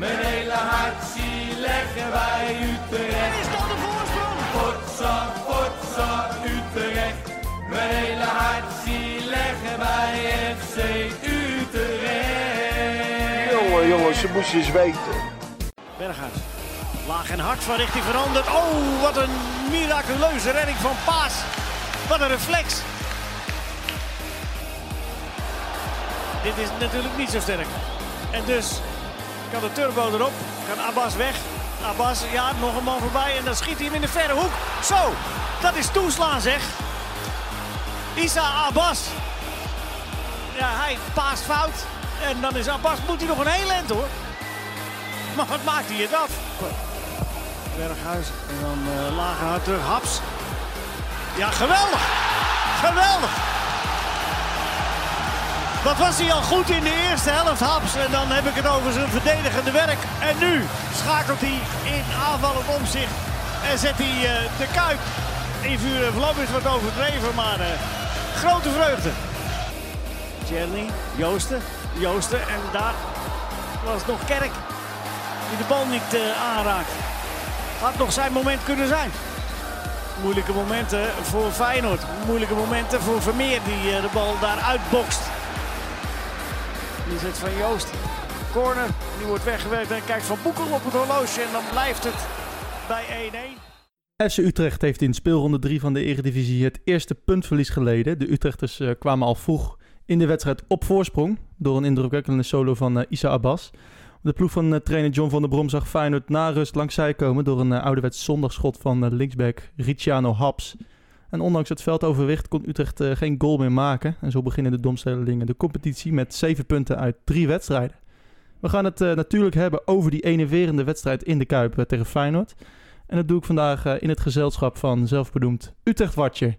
Mijn hele hart zie leggen wij Utrecht. Is dat de voorsprong? Potsa, potsa, Utrecht. Mijn hele hart zie leggen wij FC Utrecht. Jongen, jongens, ze moesten eens weten. Berghuis. Laag en hard van richting veranderd. Oh, wat een miraculeuze redding van Paas. Wat een reflex. Dit is natuurlijk niet zo sterk. En dus kan de turbo erop. Kan Abbas weg. Abbas, ja, nog een man voorbij. En dan schiet hij hem in de verre hoek. Zo, dat is toeslaan zeg. Isa Abbas. Ja, hij paast fout. En dan is Abbas, moet hij nog een heel eind hoor. Maar wat maakt hij het af? Berghuis en dan uh, lager hard terug. Haps. Ja, geweldig. Geweldig. Wat was hij al goed in de eerste helft, Haps. En dan heb ik het over zijn verdedigende werk. En nu schakelt hij in aanvallend omzicht. En zet hij uh, de kuip in vuur en vlam is wat overdreven. Maar uh, grote vreugde. Jerry, Joosten, Joosten. En daar was nog Kerk die de bal niet uh, aanraakt. Had nog zijn moment kunnen zijn. Moeilijke momenten voor Feyenoord. Moeilijke momenten voor Vermeer die de bal daar uitbokst. Die zit van Joost. Corner, die wordt weggewerkt en kijkt van Boekel op het horloge. En dan blijft het bij 1-1. FC Utrecht heeft in speelronde 3 van de Eredivisie het eerste puntverlies geleden. De Utrechters uh, kwamen al vroeg in de wedstrijd op voorsprong door een indrukwekkende solo van uh, Isa Abbas. De ploeg van uh, trainer John van der Brom zag Feyenoord na rust langs zij komen door een ouderwets zondagschot van linksback Ricciano Haps. En ondanks het veldoverwicht kon Utrecht geen goal meer maken. En zo beginnen de domstellingen de competitie met 7 punten uit 3 wedstrijden. We gaan het natuurlijk hebben over die enerverende wedstrijd in de Kuip tegen Feyenoord. En dat doe ik vandaag in het gezelschap van zelfbedoemd Utrecht-watcher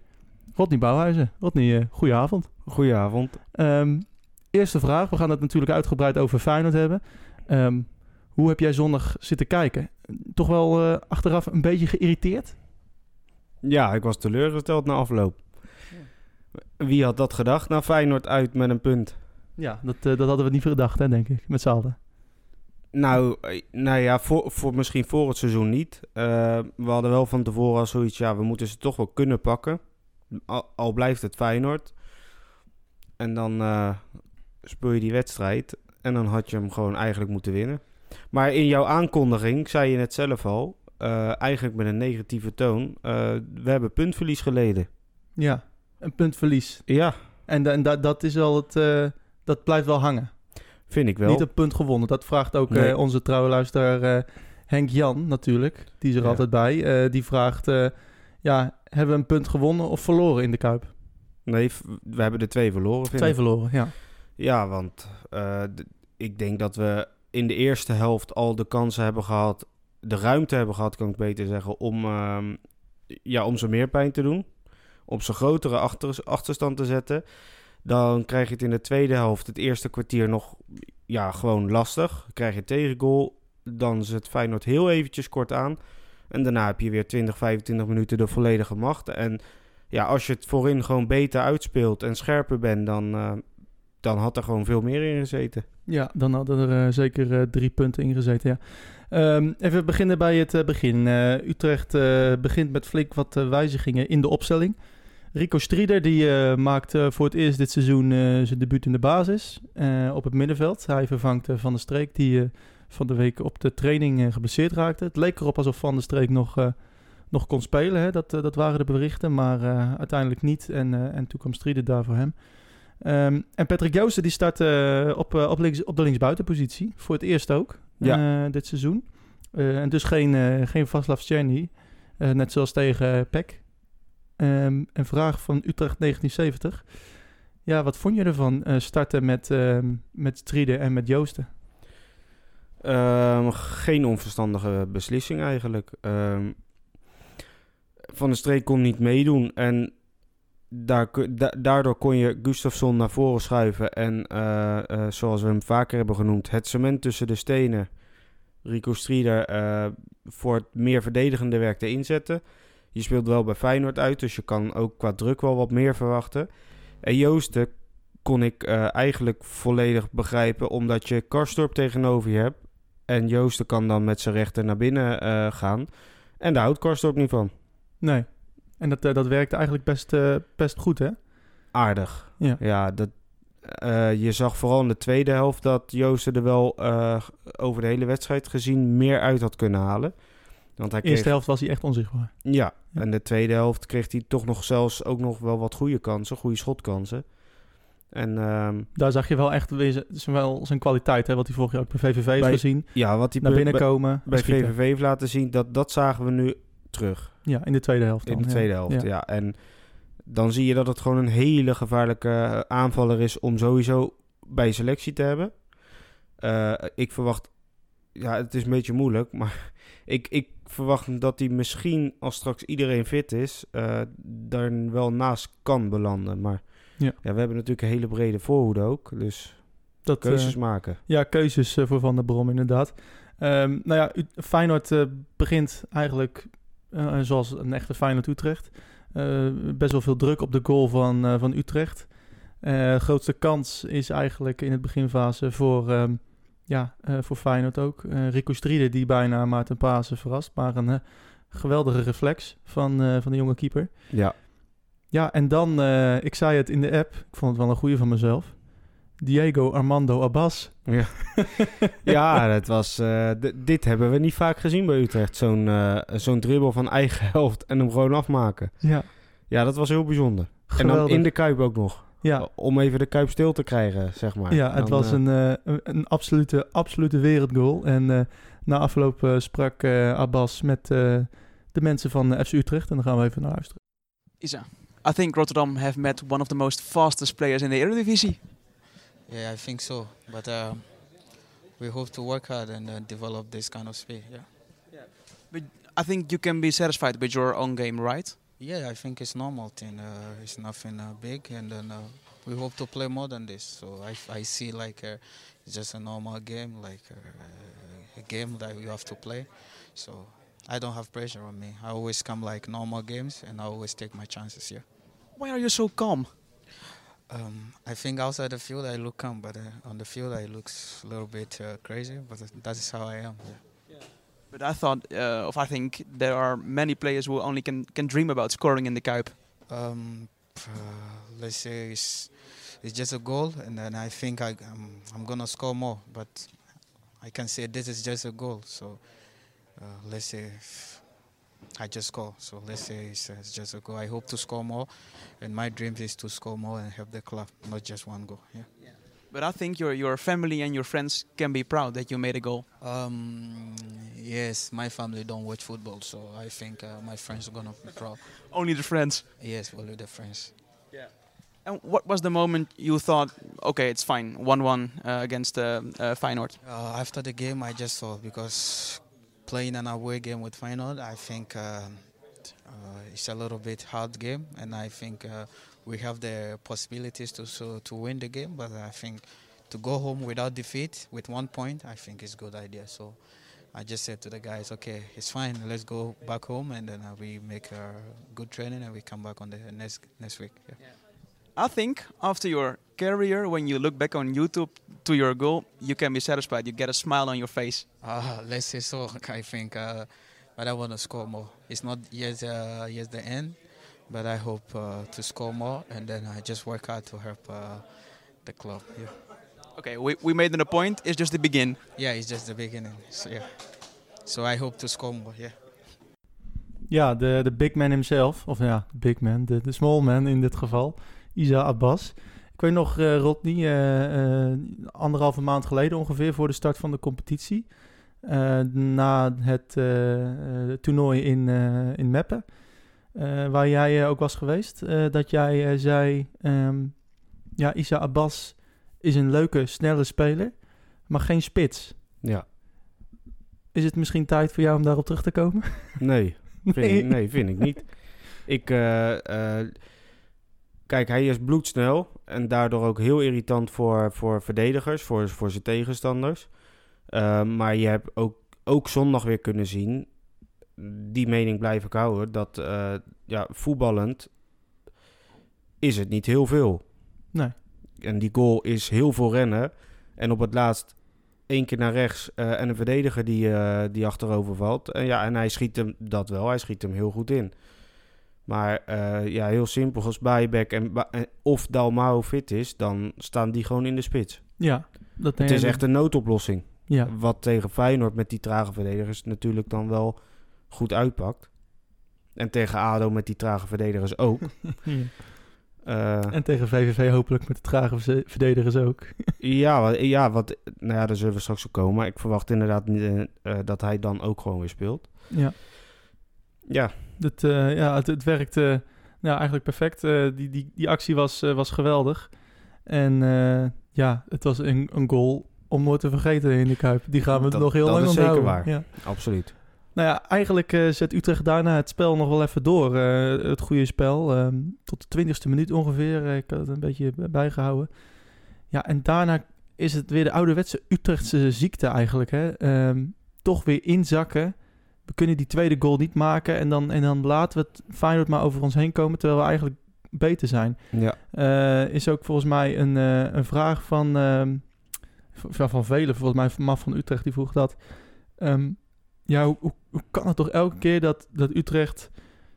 Rodney Bouwhuizen. Rodney, goedenavond. Goedenavond. Um, eerste vraag, we gaan het natuurlijk uitgebreid over Feyenoord hebben. Um, hoe heb jij zondag zitten kijken? Toch wel achteraf een beetje geïrriteerd? Ja, ik was teleurgesteld na afloop. Wie had dat gedacht? Nou, Feyenoord uit met een punt. Ja, dat, uh, dat hadden we niet gedacht, hè, denk ik, met z'n allen. Nou, nou ja, voor, voor misschien voor het seizoen niet. Uh, we hadden wel van tevoren al zoiets, ja, we moeten ze toch wel kunnen pakken. Al, al blijft het Feyenoord. En dan speel je die wedstrijd. En dan had je hem gewoon eigenlijk moeten winnen. Maar in jouw aankondiging zei je net zelf al, uh, eigenlijk met een negatieve toon, uh, we hebben puntverlies geleden. Ja, een puntverlies. Ja. En, en dat, dat is wel het, uh, dat blijft wel hangen. Vind ik wel. Niet een punt gewonnen. Dat vraagt ook nee. onze trouwe luisteraar Henk Jan natuurlijk. Die is er ja. altijd bij. die vraagt, ja, hebben we een punt gewonnen of verloren in de Kuip? Nee, we hebben er twee verloren. Twee ik. verloren, ja. Ja, want ik denk dat we in de eerste helft al de kansen hebben gehad, de ruimte hebben gehad, kan ik beter zeggen, om, uh, ja, om ze meer pijn te doen. Om ze grotere achter, achterstand te zetten. Dan krijg je het in de tweede helft, het eerste kwartier, nog ja, gewoon lastig. Krijg je tegengoal, dan zet Feyenoord heel eventjes kort aan. En daarna heb je weer 20, 25 minuten de volledige macht. En ja, als je het voorin gewoon beter uitspeelt en scherper bent, dan, uh, dan had er gewoon veel meer in gezeten. Ja, dan hadden er uh, zeker uh, drie punten in gezeten, ja. Um, even beginnen bij het uh, begin. Utrecht begint met flink wat wijzigingen in de opstelling. Rico Strieder die maakt voor het eerst dit seizoen zijn debuut in de basis op het middenveld. Hij vervangt Van der Streek die van de week op de training geblesseerd raakte. Het leek erop alsof Van der Streek nog, nog kon spelen, hè? Dat, dat waren de berichten, maar uiteindelijk niet. En, en toen kwam Strieder daar voor hem. Um, en Patrick Joosten die start uh, op, uh, op, links, op de linksbuitenpositie. Voor het eerst ook ja. uh, dit seizoen. en dus geen, geen Vaslav Czerny. net zoals tegen PEC. Um, een vraag van Utrecht 1970. Ja, wat vond je ervan starten met, met Striede en met Joosten? Um, geen onverstandige beslissing eigenlijk. van de Streek kon niet meedoen en daar, da, daardoor kon je Gustafsson naar voren schuiven. En uh, uh, zoals we hem vaker hebben genoemd, het cement tussen de stenen. Rico Strieder uh, voor het meer verdedigende werk te inzetten. Je speelt wel bij Feyenoord uit, dus je kan ook qua druk wel wat meer verwachten. En Joosten kon ik eigenlijk volledig begrijpen, omdat je Karstorp tegenover je hebt. En Joosten kan dan met zijn rechter naar binnen eh, gaan. En daar houdt Karstorp niet van. Nee. En dat, eh, dat werkte eigenlijk best, eh, best goed, hè? Aardig. Ja. Ja, dat, eh, je zag vooral in de tweede helft dat Joosten er wel over de hele wedstrijd gezien meer uit had kunnen halen. Want hij eerste helft was hij echt onzichtbaar. ja, Ja. en de tweede helft kreeg hij toch nog zelfs ook nog wel wat goede kansen, goede schotkansen. En ehm, Daar zag je wel echt weer zijn kwaliteit, hè? Wat hij vorig jaar ook bij VVV heeft Bij- gezien. ja, wat hij Naar bij- binnen komen. bij schieten. VVV heeft laten zien, dat, dat zagen we nu terug. Ja, in de tweede helft dan, In de tweede helft, ja. En dan zie je dat het gewoon een hele gevaarlijke eh, aanvaller is om sowieso bij selectie te hebben. Eh, ik verwacht, ja, het is een beetje moeilijk, maar ik, ik verwacht dat hij misschien als straks iedereen fit is, eh daar wel naast kan belanden. Maar Ja. ja. we hebben natuurlijk een hele brede voorhoede ook, dus Dat, keuzes maken. Ja, keuzes voor Van der Brom inderdaad. Ehm, nou ja, Feyenoord begint eigenlijk eh, zoals een echte Feyenoord Utrecht. Eh, best wel veel druk op de goal van, van Utrecht. Grootste kans is eigenlijk in het beginfase voor, ehm, ja, voor Feyenoord ook. Rico Striede die bijna Maarten Pasen verrast. Maar een geweldige reflex van, van de jonge keeper. Ja, Ja, en dan, ik zei het in de app, ik vond het wel een goede van mezelf. Diego Armando Abbas. ja. ja dat was, eh, dit hebben we niet vaak gezien bij Utrecht. Zo'n eh, zo'n dribbel van eigen helft en hem gewoon afmaken. Ja, Ja, dat was heel bijzonder. En dan in de Kuip ook nog. Ja, Om even de Kuip stil te krijgen, zeg maar. ja het Dan, was eh, een, eh, een, absolute, absolute wereldgoal. En eh, na afloop eh, sprak eh, Abbas met eh, de mensen van FC Utrecht. En dan gaan we even naar luisteren. Isa, I think Rotterdam have met one of the most fastest players in the Eredivisie. Yeah, I think so. But uh, we hope to work hard and uh, develop this kind of speed. Yeah. But I think you can be satisfied with your own game, right? Yeah, I think it's normal thing. Uh, it's nothing uh, big, and then uh, we hope to play more than this. So I, I see like uh, it's just a normal game, like uh, a game that you have to play. So I don't have pressure on me. I always come like normal games, and I always take my chances here. Why are you so calm? Um, I think outside the field I look calm, but uh, on the field I look a little bit uh, crazy. But that is how I am. Yeah. But I thought, uh, of I think there are many players who only can, can dream about scoring in the Kuip. Um, let's say it's, it's just a goal, and then I think I, I'm, I'm gonna score more. But I can say this is just a goal. So uh, let's say I just score. So let's say it's, it's just a goal. I hope to score more, and my dream is to score more and help the club, not just one goal. Yeah. But I think your, your family and your friends can be proud that you made a goal. Um, yes, my family don't watch football, so I think uh, my friends are gonna be proud. Only the friends. Yes, only the friends. Yeah. And what was the moment you thought, okay, it's fine, 1-1 uh, against uh, uh, Feyenoord? Uh, after the game, I just thought because playing an away game with Feyenoord, I think uh, uh, it's a little bit hard game, and I think uh, we have the possibilities to so to win the game. But I think to go home without defeat with one point, I think is a good idea. So I just said to the guys, okay, it's fine. Let's go back home, and then uh, we make a good training, and we come back on the next next week. Yeah. I think after your career, when you look back on YouTube to your goal, you can be satisfied. You get a smile on your face. Uh, let's say so. I think, uh, but I want to score more. It's not yet uh, yet the end, but I hope uh, to score more, and then I just work hard to help uh, the club. Yeah, Okay, we, we made an a point. It's just the begin. yeah, it's just the beginning. So yeah, so I hope to score more. Yeah. Ja, de, de big man himself. Of ja, big man. De, de small man in dit geval. Isa Abbas. Ik weet nog, eh Rodney, eh, anderhalve maand geleden ongeveer voor de start van de competitie. na het toernooi in, in Meppen. waar jij ook was geweest. dat jij zei, ehm, ja, Isa Abbas is een leuke, snelle speler. Maar geen spits. Ja. Is het misschien tijd voor jou om daarop terug te komen? Nee, vind ik, nee, vind ik niet. Ik, kijk, hij is bloedsnel en daardoor ook heel irritant voor, voor verdedigers, voor, voor zijn tegenstanders. Eh, maar je hebt ook, ook zondag weer kunnen zien, die mening blijf ik houden, dat eh, ja, voetballend is het niet heel veel. Nee. En die goal is heel veel rennen. En op het laatst één keer naar rechts eh, en een verdediger die, eh, die achterover valt. En, ja, en hij schiet hem dat wel, hij schiet hem heel goed in. Maar eh, ja, heel simpel, als Bijbek en, of Dalmau fit is, dan staan die gewoon in de spits. Ja, dat Het is echt een noodoplossing. Ja, Wat tegen Feyenoord met die trage verdedigers natuurlijk dan wel goed uitpakt. En tegen ADO met die trage verdedigers ook. Eh, En tegen VVV hopelijk met de trage verdedigers ook. ja, wat, ja, wat, nou ja, daar zullen we straks op komen. Maar ik verwacht inderdaad niet, eh, dat hij dan ook gewoon weer speelt. Ja, Ja, dat, eh, ja het, het werkte nou, eigenlijk perfect. Eh, die, die, die actie was, eh, was geweldig. En eh, ja, het was een, een goal om nooit te vergeten in de Kuip. Die gaan we Dat- nog heel dat lang is zeker onthouden. waar. Ja. absoluut. Nou ja, eigenlijk eh, zet Utrecht daarna het spel nog wel even door. eh, het goede spel. ehm, tot de twintigste minuut ongeveer. Eh, ik had het een beetje bijgehouden. Ja, en daarna is het weer de ouderwetse Utrechtse ziekte eigenlijk. Hè? Ehm, toch weer inzakken. We kunnen die tweede goal niet maken. En dan, en dan laten we het Feyenoord maar over ons heen komen. Terwijl we eigenlijk beter zijn. Ja, Eh, is ook volgens mij een, eh, een vraag van, ehm, v- van velen, volgens mij van Maf van Utrecht, die vroeg dat. Ehm, ja, hoe, hoe, hoe kan het toch elke keer dat, dat Utrecht,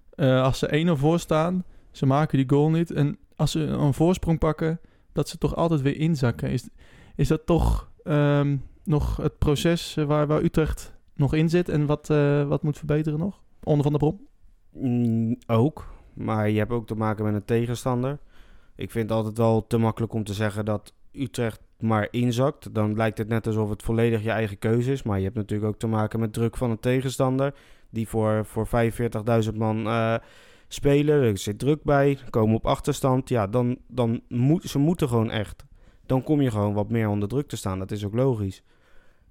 eh, als ze 1-0 voor staan, ze maken die goal niet. En als ze een voorsprong pakken, dat ze toch altijd weer inzakken. Is, is dat toch ehm, nog het proces waar, waar Utrecht nog in zit en wat, eh, wat moet verbeteren nog? Onder van de Brom? Mm, ook. Maar je hebt ook te maken met een tegenstander. Ik vind het altijd wel te makkelijk om te zeggen dat Utrecht maar inzakt. Dan lijkt het net alsof het volledig je eigen keuze is. Maar je hebt natuurlijk ook te maken met druk van een tegenstander. Die voor, voor 45.000 man eh, spelen. Er zit druk bij. Komen op achterstand. Ja, dan, dan moet, ze moeten gewoon echt. Dan kom je gewoon wat meer onder druk te staan. Dat is ook logisch.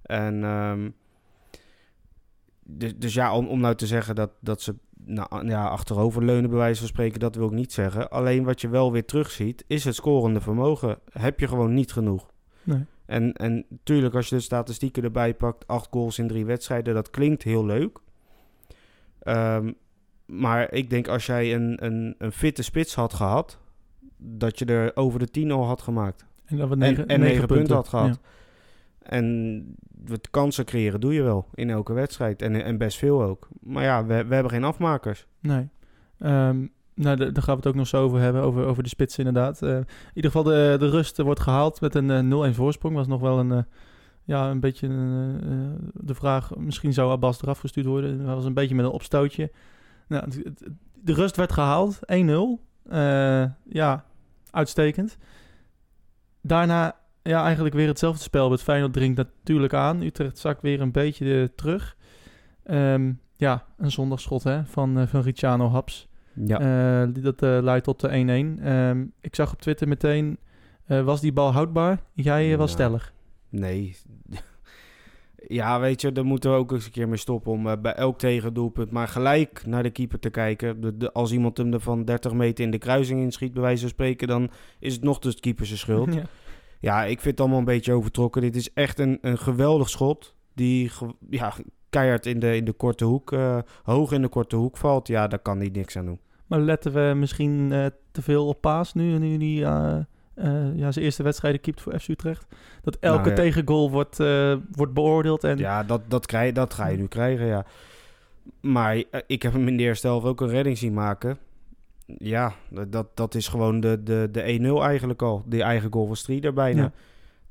En ehm, dus, dus ja, om, om nou te zeggen dat, dat ze nou, ja, achteroverleunen, bij wijze van spreken, dat wil ik niet zeggen. Alleen wat je wel weer terugziet, is het scorende vermogen. Heb je gewoon niet genoeg. Nee. En, en tuurlijk, als je de statistieken erbij pakt, acht goals in drie wedstrijden, dat klinkt heel leuk. Ehm, maar ik denk als jij een, een, een fitte spits had gehad, dat je er over de 10 al had gemaakt. En dat we En, negen, en negen punten had gehad. Ja. En wat kansen creëren doe je wel in elke wedstrijd. En, en best veel ook. Maar ja, we, we hebben geen afmakers. Nee. Ehm, nou, da- daar gaan we het ook nog zo over hebben, over, over de spits inderdaad. Eh, in ieder geval, de, de rust eh, wordt gehaald met een eh, 0-1 voorsprong. Was nog wel een, eh, ja, een beetje eh, de vraag, misschien zou Abbas eraf gestuurd worden. Dat was een beetje met een opstootje. Nou, de rust werd gehaald, 1-0. Eh, ja, uitstekend. Daarna ja, eigenlijk weer hetzelfde spel. Het Feyenoord dringt natuurlijk aan. Utrecht zakt weer een beetje eh, terug. Ehm, ja, een zondagschot hè, van, eh, van Ricciano Haps. Ja. Eh, dat leidt tot de 1-1. Ehm, ik zag op Twitter meteen, was die bal houdbaar? Jij was stellig. Nee. Ja, weet je, daar moeten we ook eens een keer mee stoppen om bij elk tegendoelpunt maar gelijk naar de keeper te kijken. De, de- als iemand hem er van 30 meter in de kruising inschiet, bij wijze van spreken, dan is het nog dus de keeper zijn schuld. Ja. Ja, ik vind het allemaal een beetje overtrokken. Dit is echt een, een geweldig schot. Die ja, keihard in de, in de korte hoek, eh, hoog in de korte hoek valt. Ja, daar kan hij niks aan doen. Maar letten we misschien eh, te veel op Paas nu, nu die eh, ja, zijn eerste wedstrijden keept voor FC Utrecht? Dat elke Nou ja. tegengoal wordt, wordt beoordeeld en Ja, dat, dat, krijg, dat ga je nu krijgen, ja. Maar ik heb hem in de eerste helft ook een redding zien maken. Ja, dat, dat is gewoon de, de, de 1-0 eigenlijk al. Die eigen goal van Strieder bijna. Ja.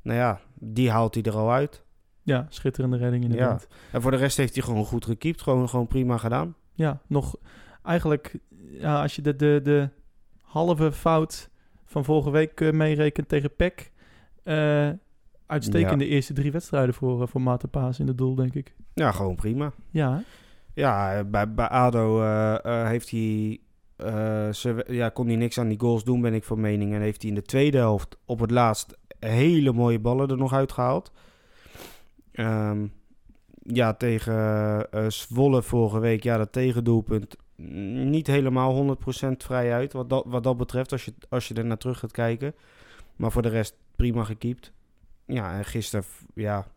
Nou ja, die haalt hij er al uit. ja, schitterende redding inderdaad. En voor de rest heeft hij gewoon goed gekiept. Gewoon, gewoon prima gedaan. ja, nog eigenlijk, ja, als je de, de, de halve fout van vorige week eh, meerekent tegen PEC, eh, uitstekende eerste drie wedstrijden voor, eh, voor Maarten Paas in het doel, denk ik. Ja, gewoon prima. Ja, hè? Ja, bij, bij ADO heeft hij... eh, ze, ja, kon hij niks aan die goals doen, ben ik van mening. En heeft hij in de tweede helft op het laatst hele mooie ballen er nog uitgehaald. Ehm, ja, tegen eh, Zwolle vorige week, ja, dat tegendoelpunt mm, niet helemaal 100% vrij uit. Wat dat, wat dat betreft, als je, als je er naar terug gaat kijken. Maar voor de rest prima gekiept. Ja, en gisteren, ja,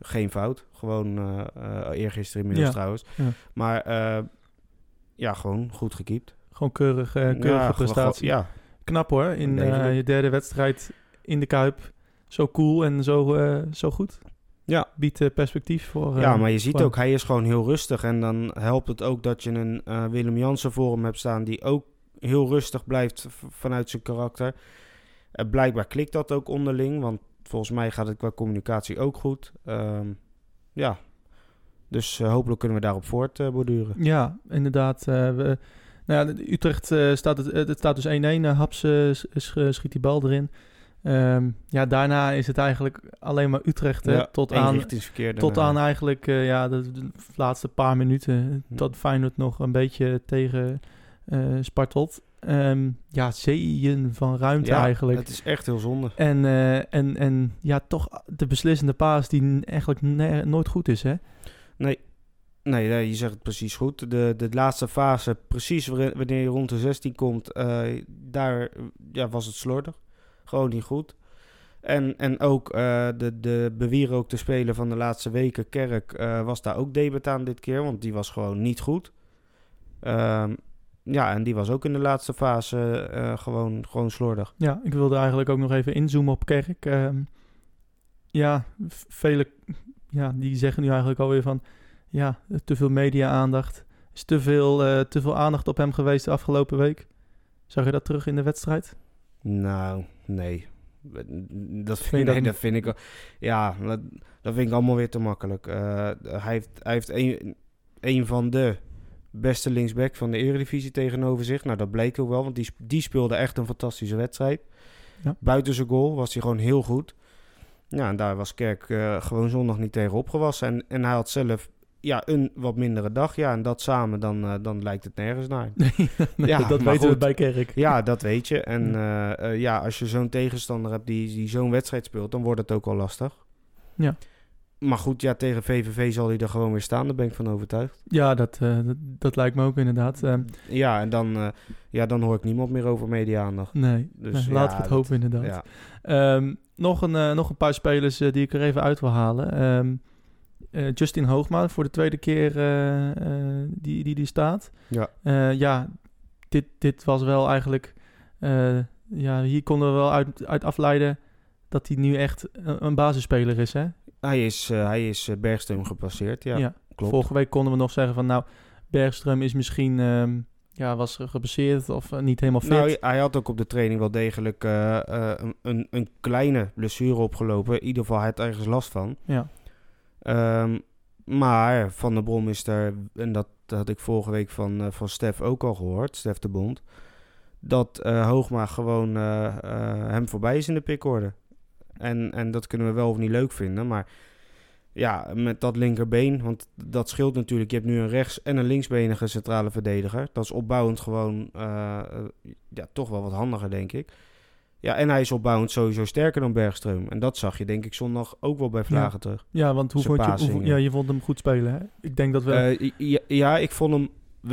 geen fout. Gewoon eh eh eergisteren inmiddels Ja. trouwens. Ja. Maar ja, gewoon goed gekiept. Gewoon keurig, eh, keurige ja, prestatie. Ja, Knap hoor, in eh, je derde wedstrijd in de Kuip. Zo cool en zo, eh, zo goed. Ja. Biedt perspectief voor... ja, maar je ziet ook, hij is gewoon heel rustig. En dan helpt het ook dat je een Willem Jansen voor hem hebt staan... die ook heel rustig blijft vanuit zijn karakter. Eh, blijkbaar klikt dat ook onderling, want volgens mij gaat het qua communicatie ook goed. Ehm, ja, dus hopelijk kunnen we daarop voortborduren. Ja, inderdaad. we, nou Utrecht eh, staat, het, het staat dus 1-1. eh, Haps eh, s- sch- schiet die bal erin. Ehm, ja, daarna is het eigenlijk alleen maar Utrecht. Hè, Ja, tot aan, tot aan eigenlijk ja, de, de laatste paar minuten. Hm. Dat Feyenoord nog een beetje tegen spartelt. Ehm, ja, zeeën van ruimte Ja, eigenlijk. Het is echt heel zonde. En, en, en ja, toch de beslissende paas die eigenlijk nooit goed is, hè? Nee. Nee, je zegt het precies goed. De, de laatste fase, precies wanneer je rond de 16 komt, eh, daar ja, was het slordig. Gewoon niet goed. En, en ook eh, de, de bewierookte speler van de laatste weken, Kerk, eh, was daar ook debet aan dit keer, want die was gewoon niet goed. Ehm, ja, en die was ook in de laatste fase gewoon, gewoon slordig. Ja, ik wilde eigenlijk ook nog even inzoomen op Kerk. Ehm, ja, vele ja, die zeggen nu eigenlijk alweer van... Ja, te veel media-aandacht. is te veel, eh, te veel aandacht op hem geweest de afgelopen week. Zag je dat terug in de wedstrijd? Nou, nee. Dat Vind vind, dat nee, niet? dat vind ik... Ja, dat, dat vind ik allemaal weer te makkelijk. Eh, hij heeft, hij heeft een, een van de beste linksback van de Eredivisie tegenover zich. Nou, dat bleek ook wel, want die, die speelde echt een fantastische wedstrijd. Ja. Buiten zijn goal was hij gewoon heel goed. Ja, en daar was Kerk eh, gewoon zondag niet tegen opgewassen. En, en hij had zelf ja, een wat mindere dag. Ja, en dat samen, dan, eh, dan lijkt het nergens naar. Ja, dat weten we bij Kerk. Ja, dat weet je. En Ja. eh, eh, ja, als je zo'n tegenstander hebt die, die zo'n wedstrijd speelt, dan wordt het ook wel lastig. Ja. Maar goed, ja, tegen VVV zal hij er gewoon weer staan. Daar ben ik van overtuigd. Ja, dat, dat, dat lijkt me ook inderdaad. Ja, en dan, ja, dan hoor ik niemand meer over media-aandacht. nee, Dus nee, ja, laten we het hopen inderdaad. Ja. Ehm, nog, een, nog een paar spelers die ik er even uit wil halen. Ehm, eh, Justin Hoogma voor de tweede keer eh, eh, die, die die staat. Ja. Ja, dit, dit was wel eigenlijk... ja, hier konden we wel uit, uit afleiden dat hij nu echt een, een basisspeler is, hè? Hij is, hij is Bergstein gepasseerd, ja. klopt. Vorige week konden we nog zeggen van... Nou, Bergström is misschien... ehm, ja, was geblesseerd of niet helemaal fit. Nou, hij had ook op de training wel degelijk een, een, een kleine blessure opgelopen. In ieder geval, hij had ergens last van. ja. Ehm, maar Van der Brom is er, en dat had ik vorige week van, eh, van Stef ook al gehoord, Stef de Bond, dat eh, Hoogma gewoon eh, hem voorbij is in de pickorde. En, en dat kunnen we wel of niet leuk vinden, maar ja, met dat linkerbeen, want dat scheelt natuurlijk. Je hebt nu een rechts- en een linksbenige centrale verdediger. Dat is opbouwend gewoon ja, toch wel wat handiger, denk ik. Ja, en hij is opbouwend sowieso sterker dan Bergström. En dat zag je denk ik zondag ook wel bij Vlagen terug. Ja, want hoe Zijn vond je, hoe, ja, je vond hem goed spelen, hè? Ik denk dat we... Eh, ja, ja, ik vond, hem,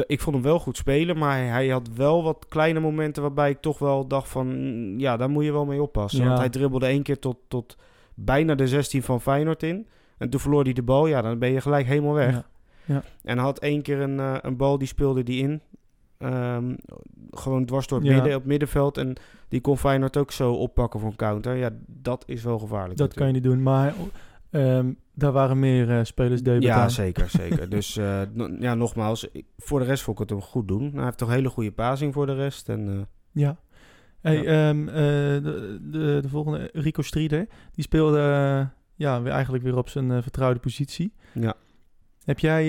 ik vond hem wel goed spelen, maar hij, had wel wat kleine momenten waarbij ik toch wel dacht van, mm, ja, daar moet je wel mee oppassen. Ja. Want hij dribbelde één keer tot, tot bijna de 16 van Feyenoord in. En toen verloor hij de bal, ja, dan ben je gelijk helemaal weg. Ja. En had één keer een, eh, een bal, die speelde die in. Ehm, gewoon dwars door het Ja. midden, op middenveld. En die kon Feyenoord ook zo oppakken voor een counter. Ja, dat is wel gevaarlijk. Dat kan je niet doen, maar ehm, daar waren meer eh, spelers debutant. Ja, zeker, zeker. dus eh, no- ja, nogmaals, ik- voor de rest vond ik het hem goed doen. Hij heeft toch hele goede passing voor de rest. En, eh, Ja. Hey, Ja. ehm, eh, de, de, de volgende, Rico Strieder, die speelde ja, weer eigenlijk weer op zijn vertrouwde positie. ja. Heb jij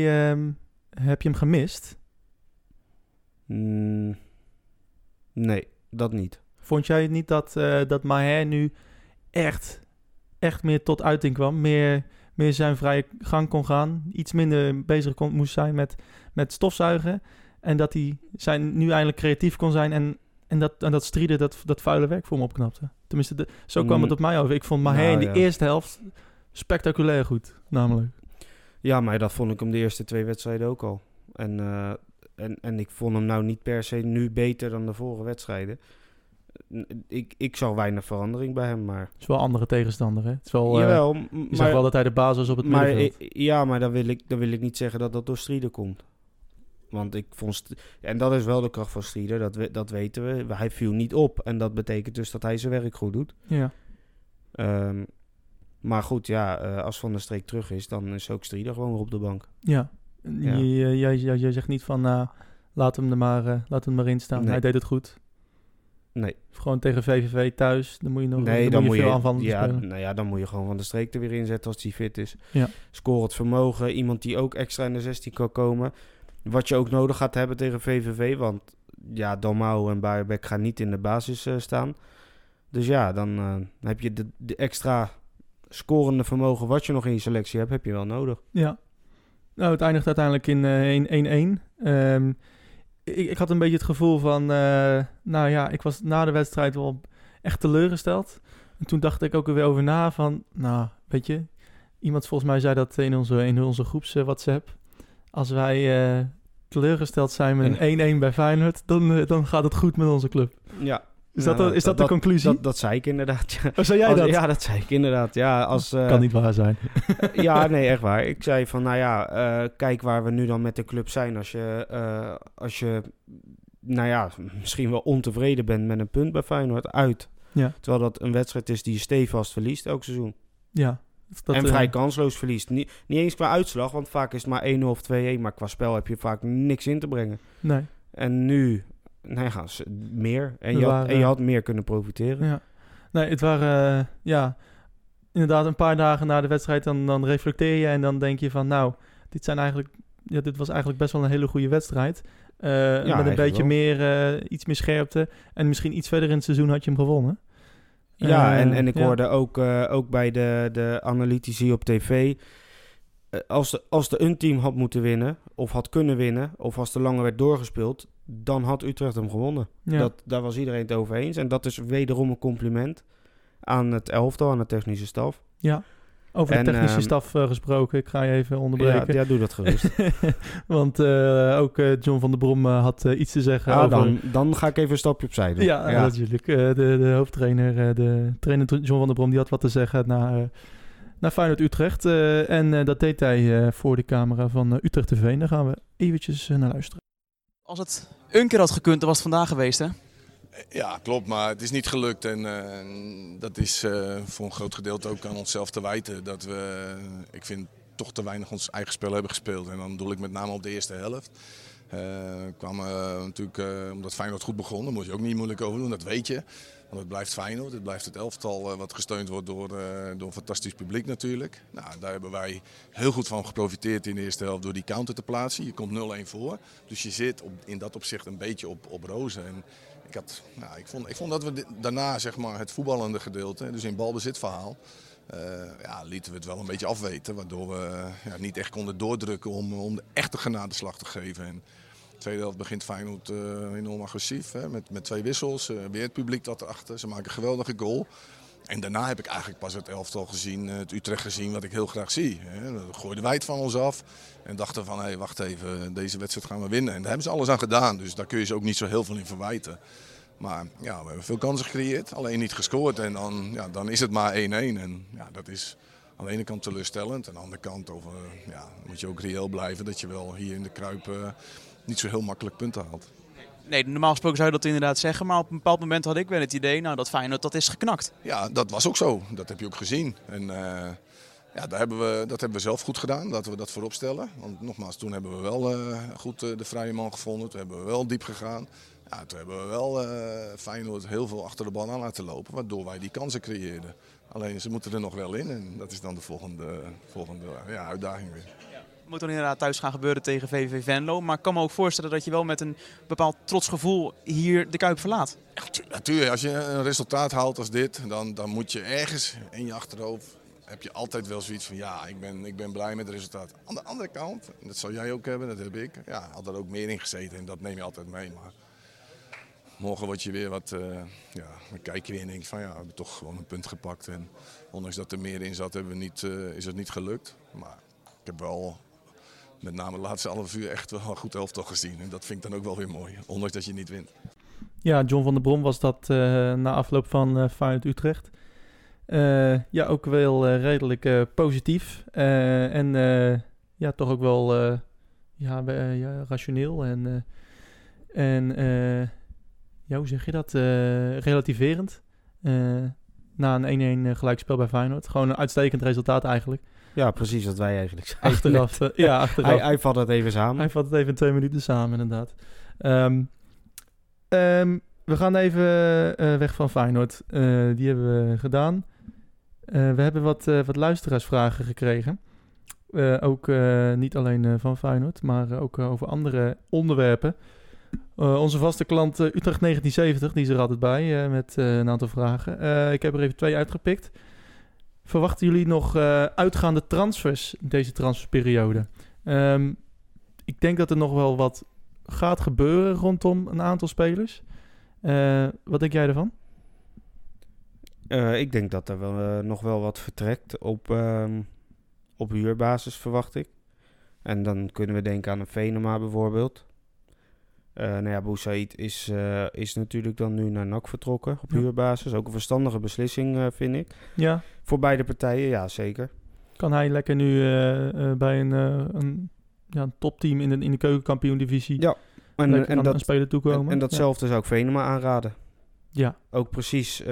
heb je hem gemist? Mm, nee, dat niet. Vond jij het niet dat, eh dat Maher nu echt, echt meer tot uiting kwam? Meer, meer zijn vrije gang kon gaan? Iets minder bezig kon, moest zijn met, met stofzuigen? En dat hij zijn, nu eindelijk creatief kon zijn en, en dat, en dat Strieder dat, dat vuile werk voor hem opknapte? Tenminste, de, zo kwam Mm. het op mij over. Ik vond Maher Nou, in de ja. eerste helft spectaculair goed, namelijk. Ja, maar dat vond ik hem de eerste twee wedstrijden ook al. En, eh, en, en ik vond hem nou niet per se nu beter dan de vorige wedstrijden. Ik, ik zag weinig verandering bij hem, maar... Het is wel een andere tegenstander, hè? Het is wel, eh, Jawel, m- je maar, zag wel dat hij de basis was op het maar, middenveld. ja, maar dan wil, ik, dan wil ik niet zeggen dat dat door Strieder komt. Want ik vond... En dat is wel de kracht van Strieder, dat, we, dat weten we. Hij viel niet op. En dat betekent dus dat hij zijn werk goed doet. Ja. Ehm, Maar goed, ja, eh, als Van der Streek terug is, dan is ook Strieder gewoon weer op de bank. Ja. Ja. Je- Jij, jij, jij zegt niet van, nou, laat hem er maar, eh, laat hem maar in staan. Nee. Hij deed het goed. Nee, Gewoon tegen VVV thuis, dan moet je nog nee dan moet je veel ja, spelen. nou ja, dan moet je gewoon Van der Streek er weer inzetten als hij fit is. Ja. Scorend vermogen, iemand die ook extra in de 16 kan komen. Wat je ook nodig gaat hebben tegen VVV, want ja, Dalmau en Bayerbek gaan niet in de basis eh, staan. Dus ja, dan eh, heb je de, de extra scorende vermogen wat je nog in je selectie hebt, heb je wel nodig. Ja. Nou, het eindigt uiteindelijk in eh, 1-1. Ehm, ik, ik had een beetje het gevoel van, eh, nou ja, ik was na de wedstrijd wel echt teleurgesteld. En toen dacht ik ook er weer over na van, nou, weet je, iemand volgens mij zei dat in onze, in onze groeps WhatsApp. Als wij eh, teleurgesteld zijn met een 1-1 bij Feyenoord, dan, dan gaat het goed met onze club. Ja. Is dat, is dat, de conclusie? Dat, dat zei ik inderdaad. Ja. oh, zei jij Als- dat? Ja, dat zei ik inderdaad. Ja, als, eh, kan niet waar zijn. ja, nee, echt waar. Ik zei van, nou ja, eh, kijk waar we nu dan met de club zijn. Als je, eh, als je, nou ja, misschien wel ontevreden bent met een punt bij Feyenoord uit. Ja. Terwijl dat een wedstrijd is die je stevast verliest elk seizoen. Ja. Dat, en vrij kansloos verliest. Niet, niet eens qua uitslag, want vaak is het maar 1-0 of 2-1. Maar qua spel heb je vaak niks in te brengen. Nee. En nu, nou ja, meer. En je, had, en je had meer kunnen profiteren. Ja. Nee, het waren, eh, ja, inderdaad een paar dagen na de wedstrijd, dan, dan reflecteer je en dan denk je van, nou, dit zijn eigenlijk, ja, dit was eigenlijk best wel een hele goede wedstrijd. Eh, met een beetje wel. meer, eh, iets meer scherpte. En misschien iets verder in het seizoen had je hem gewonnen. Ja, en, en ik hoorde ook, ook bij de, de analytici op tv... eh, als, de, als de een team had moeten winnen, of had kunnen winnen... of als er langer werd doorgespeeld... dan had Utrecht hem gewonnen. Ja. Dat, daar was iedereen het over eens. En dat is wederom een compliment aan het elftal, aan de technische staf. Over en, de technische ehm, staf eh, gesproken, ik ga je even Ja, onderbreken. ja, doe dat gerust. Want eh, ook John van der Brom had iets te zeggen Ah, over... dan, dan ga ik even een stapje opzij doen. Ja, natuurlijk. De, de hoofdtrainer, de trainer John van der Brom, die had wat te zeggen na, naar Feyenoord-Utrecht. Eh, en eh, dat deed hij eh, voor de camera van Utrecht TV. En daar gaan we eventjes naar luisteren. Als het een keer had gekund, dan was het vandaag geweest, hè? Ja, klopt, maar het is niet gelukt. En eh, dat is eh, voor een groot gedeelte ook aan onszelf te wijten. Dat we, ik vind, toch te weinig ons eigen spel hebben gespeeld. En dan bedoel ik met name op de eerste helft. Eh kwamen eh, natuurlijk, eh, omdat Feyenoord goed begon, daar moet je ook niet moeilijk over doen, dat weet je. Want het blijft Feyenoord, het blijft het elftal eh, wat gesteund wordt door, eh, door een fantastisch publiek natuurlijk. Nou, daar hebben wij heel goed van geprofiteerd in de eerste helft door die counter te plaatsen. Je komt 0-1 voor, dus je zit op, in dat opzicht een beetje op, op rozen. En ik, had, nou, ik, vond, ik vond dat we daarna zeg maar, het voetballende gedeelte, dus in balbezitverhaal, eh ja, lieten we het wel een beetje afweten. Waardoor we ja, niet echt konden doordrukken om, om de echte genadeslag te geven. En tweede helft begint Feyenoord eh, enorm agressief. Hè, met, met twee wissels. eh, weer het publiek dat erachter. Ze maken een geweldige goal. En daarna heb ik eigenlijk pas het elftal gezien, eh, het Utrecht gezien, wat ik heel graag zie. Dan gooiden wij het van ons af en dachten van, hé, hey, wacht even, deze wedstrijd gaan we winnen. En daar hebben ze alles aan gedaan, dus daar kun je ze ook niet zo heel veel in verwijten. Maar ja, we hebben veel kansen gecreëerd, alleen niet gescoord. En dan, ja, dan is het maar 1-1. En ja, dat is aan de ene kant teleurstellend. Aan de andere kant over, ja, moet je ook reëel blijven dat je wel hier in de Kruip niet zo heel makkelijk punten haalt. Nee, normaal gesproken zou je dat inderdaad zeggen. Maar op een bepaald moment had ik wel het idee, nou, dat Feyenoord dat is geknakt. Ja, dat was ook zo. Dat heb je ook gezien. En eh, ja, daar hebben we, dat hebben we zelf goed gedaan, dat we dat voorop stellen. Want nogmaals, toen hebben we wel eh, goed eh, de vrije man gevonden. Toen hebben we wel diep gegaan. Ja, toen hebben we wel Feyenoord heel veel achter de bal aan laten lopen, waardoor wij die kansen creëerden. Alleen ze moeten er nog wel in en dat is dan de volgende, volgende ja, uitdaging weer. Moet dan inderdaad thuis gaan gebeuren tegen VVV Venlo. Maar ik kan me ook voorstellen dat je wel met een bepaald trots gevoel hier de Kuip verlaat. Natuurlijk, als je een resultaat haalt als dit, dan, dan moet je ergens in je achterhoofd heb je altijd wel zoiets van ja, ik ben, ik ben blij met het resultaat. Aan de andere kant, dat zal jij ook hebben, dat heb ik, ja, had er ook meer in gezeten en dat neem je altijd mee. Maar morgen word je weer wat, eh, ja, dan kijk je weer en denk van ja, we hebben toch gewoon een punt gepakt. En ondanks dat er meer in zat, hebben we niet, eh, is het niet gelukt. Maar ik heb wel met name de laatste half uur echt wel een goed elftal gezien. En dat vind ik dan ook wel weer mooi, ondanks dat je niet wint. Ja, John van der Brom was dat eh, na afloop van eh Feyenoord-Utrecht. Eh, ja, ook wel redelijk positief. En ja, toch ook wel ja, ja, rationeel. En, en ja, hoe zeg je dat? Relativerend. Na een 1-1 gelijkspel bij Feyenoord. Gewoon een uitstekend resultaat eigenlijk. Ja, precies wat wij eigenlijk zeiden. Achteraf, eh, ja, achteraf. Hij, hij vat het even samen. Hij vat het even in twee minuten samen, inderdaad. Ehm, ehm, we gaan even eh, weg van Feyenoord. Eh, die hebben we gedaan. We hebben wat, wat luisteraarsvragen gekregen. Ook niet alleen van Feyenoord, maar ook over andere onderwerpen. Onze vaste klant Utrecht 1970, die is er altijd bij met een aantal vragen. Ik heb er even twee uitgepikt. Verwachten jullie nog eh, uitgaande transfers deze transferperiode? Ehm, ik denk dat er nog wel wat gaat gebeuren rondom een aantal spelers. Eh, wat denk jij ervan? Eh, ik denk dat er wel, nog wel wat vertrekt op, ehm, op huurbasis, verwacht ik. En dan kunnen we denken aan een Venema bijvoorbeeld. Eh nou ja, Boussaïd is, eh, is natuurlijk dan nu naar NAC vertrokken op Ja. huurbasis. Ook een verstandige beslissing, eh, vind ik. Ja, Voor beide partijen, ja, zeker. kan hij lekker nu bij een, een, ja, een topteam in de, in de keukenkampioen-divisie Ja, En, en, aan een dat, speler toekomen? en, en datzelfde zou ik Venema aanraden. Ja. Ook precies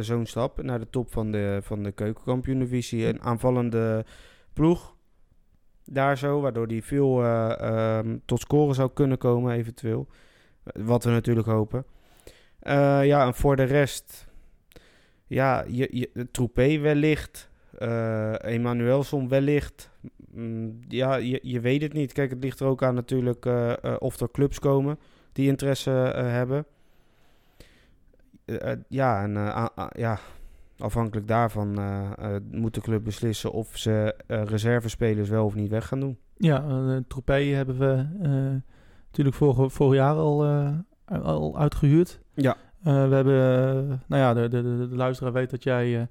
zo'n stap naar de top van de, van de keukenkampioen-divisie. Een aanvallende ploeg. Daar zo, waardoor die veel eh, ehm, tot scoren zou kunnen komen, eventueel. Wat we natuurlijk hopen. Eh, ja, en voor de rest... Ja, je, je, Troepé wellicht. eh Emanuelson wellicht. Mm, ja, je, je weet het niet. Kijk, het ligt er ook aan natuurlijk of er clubs komen die interesse hebben. Ja, en ja, afhankelijk daarvan eh, eh, moet de club beslissen of ze eh, reservespelers wel of niet weg gaan doen. Ja, uh, Troepé hebben we natuurlijk vorig, vorig jaar al, al uitgehuurd. Ja. We hebben, nou ja, de, de, de, de luisteraar weet dat jij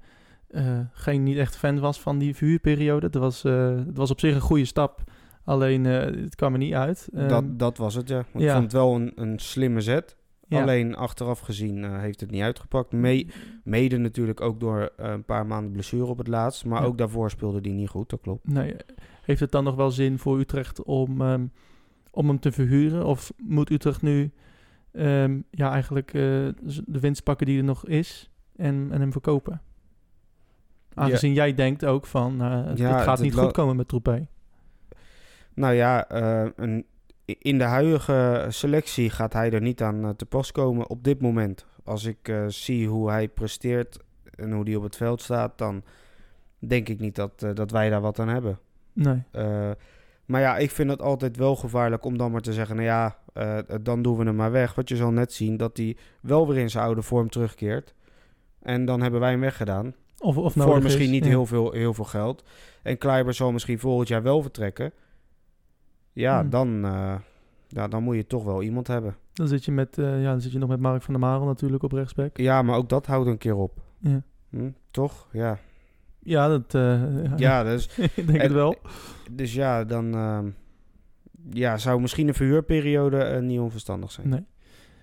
geen niet echt fan was van die verhuurperiode. Het was, het was op zich een goede stap, alleen het kwam er niet uit. Dat, dat was het, ja. Ik vond het wel een, een slimme zet. Ja. Alleen achteraf gezien eh, heeft het niet uitgepakt. Me- mede natuurlijk ook door eh, een paar maanden blessure op het laatst. Maar Ja. ook daarvoor speelde die niet goed, dat klopt. Nee, heeft het dan nog wel zin voor Utrecht om, ehm, om hem te verhuren? Of moet Utrecht nu ehm, ja, eigenlijk eh, de winst pakken die er nog is en, en hem verkopen? Aangezien jij denkt ook van, het, het gaat het niet goed komen met Troepé. Nou ja, een, in de huidige selectie gaat hij er niet aan eh, te pas komen op dit moment. Als ik eh, zie hoe hij presteert en hoe hij op het veld staat, dan denk ik niet dat, eh, dat wij daar wat aan hebben. Nee. Maar ja, ik vind het altijd wel gevaarlijk om dan maar te zeggen, nou ja, dan doen we hem maar weg. Want je zal net zien dat hij wel weer in zijn oude vorm terugkeert. En dan hebben wij hem weggedaan. Of, of voor misschien is, niet ja. heel, veel, heel veel geld. En Kleiber zal misschien volgend jaar wel vertrekken. Ja, Hmm. dan, eh, ja, dan moet je toch wel iemand hebben. Dan zit je, met, eh, ja, dan zit je nog met Mark van der Marel natuurlijk op rechtsback. Ja, maar ook dat houdt een keer op. Ja, Hm, toch? Ja. ja dat eh, Ja, dus, ik denk en- het wel. dus ja, dan ehm, ja, zou misschien een verhuurperiode niet onverstandig zijn. Nee.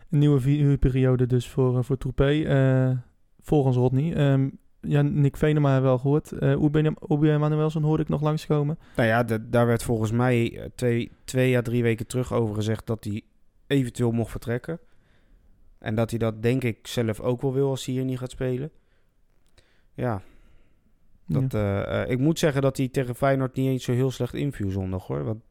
Een nieuwe verhuurperiode dus voor, voor Troepé. volgens Rodney. Ehm, ja, Nick Venema hebben we al gehoord. Uh, Obi Emanuelson hoorde ik nog langskomen. Nou ja, da- daar werd volgens mij eh, twee, twee à drie weken terug over gezegd dat hij eventueel mocht vertrekken. En dat hij dat denk ik zelf ook wel wil als hij hier niet gaat spelen. Ja, dat, Ja. eh, eh, ik moet zeggen dat hij tegen Feyenoord niet eens zo heel slecht inviel zondag hoor. Want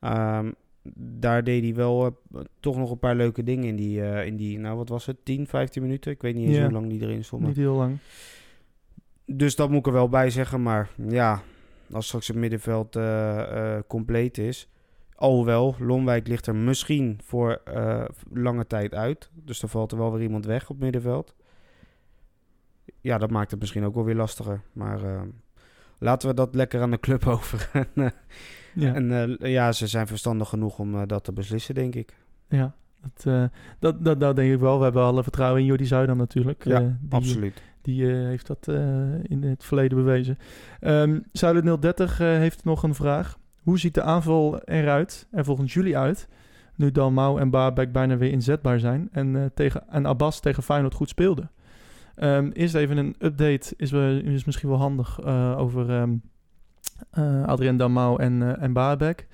ehm, daar deed hij wel eh, toch nog een paar leuke dingen in die, eh, in die, nou wat was het, 10, 15 minuten? Ik weet niet eens Ja. hoe lang die erin stond. maar- Niet heel lang. Dus dat moet ik er wel bij zeggen. Maar ja, als straks het middenveld eh, eh, compleet is. Alhoewel, Lonwijk ligt er misschien voor eh, lange tijd uit. Dus dan valt er wel weer iemand weg op het middenveld. Ja, dat maakt het misschien ook wel weer lastiger. Maar laten we dat lekker aan de club over. en Ja. en, ja, ze zijn verstandig genoeg om dat te beslissen, denk ik. Ja, dat, dat, dat, dat denk ik wel. We hebben alle vertrouwen in Jordi Zuidam natuurlijk. Ja, die, Absoluut. Die eh, heeft dat eh, in het verleden bewezen. Ehm Zuilen 030 eh, heeft nog een vraag. Hoe ziet de aanval eruit, er volgens jullie uit, nu Dalmau en Baarbek bijna weer inzetbaar zijn en, tegen, en Abbas tegen Feyenoord goed speelde? Ehm, eerst even een update, is, is misschien wel handig, over ehm eh, Adrien Dalmau en, eh en Baarbek.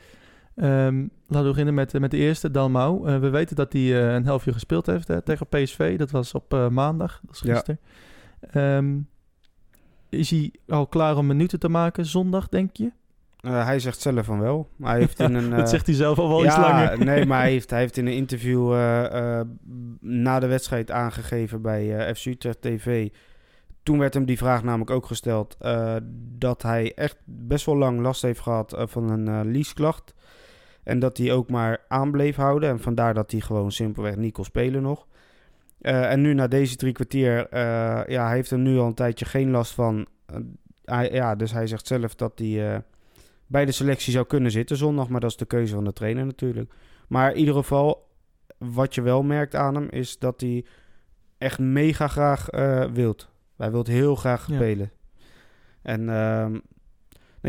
Ehm, laten we beginnen met, met de eerste, Dalmau. We weten dat hij eh, een helftje gespeeld heeft hè, tegen PSV. Dat was op maandag, dat is Ja. Ehm, is hij al klaar om minuten te maken zondag, denk je? Eh, hij zegt zelf van wel. Hij heeft in een, dat eh, zegt hij zelf al wel iets langer. nee, maar hij heeft, hij heeft in een interview eh, na de wedstrijd aangegeven bij FC Utrecht TV. Toen werd hem die vraag namelijk ook gesteld dat hij echt best wel lang last heeft gehad eh, van een liesklacht. En dat hij ook maar aan bleef houden. En vandaar dat hij gewoon simpelweg niet kon spelen nog. Eh, en nu na deze drie kwartier, eh, ja, hij heeft er nu al een tijdje geen last van. Eh, hij, ja, dus hij zegt zelf dat hij bij de selectie zou kunnen zitten zondag. Maar dat is de keuze van de trainer natuurlijk. Maar in ieder geval, wat je wel merkt aan hem, is dat hij echt mega graag eh wilt. Hij wil heel graag Ja. spelen. En ehm, nou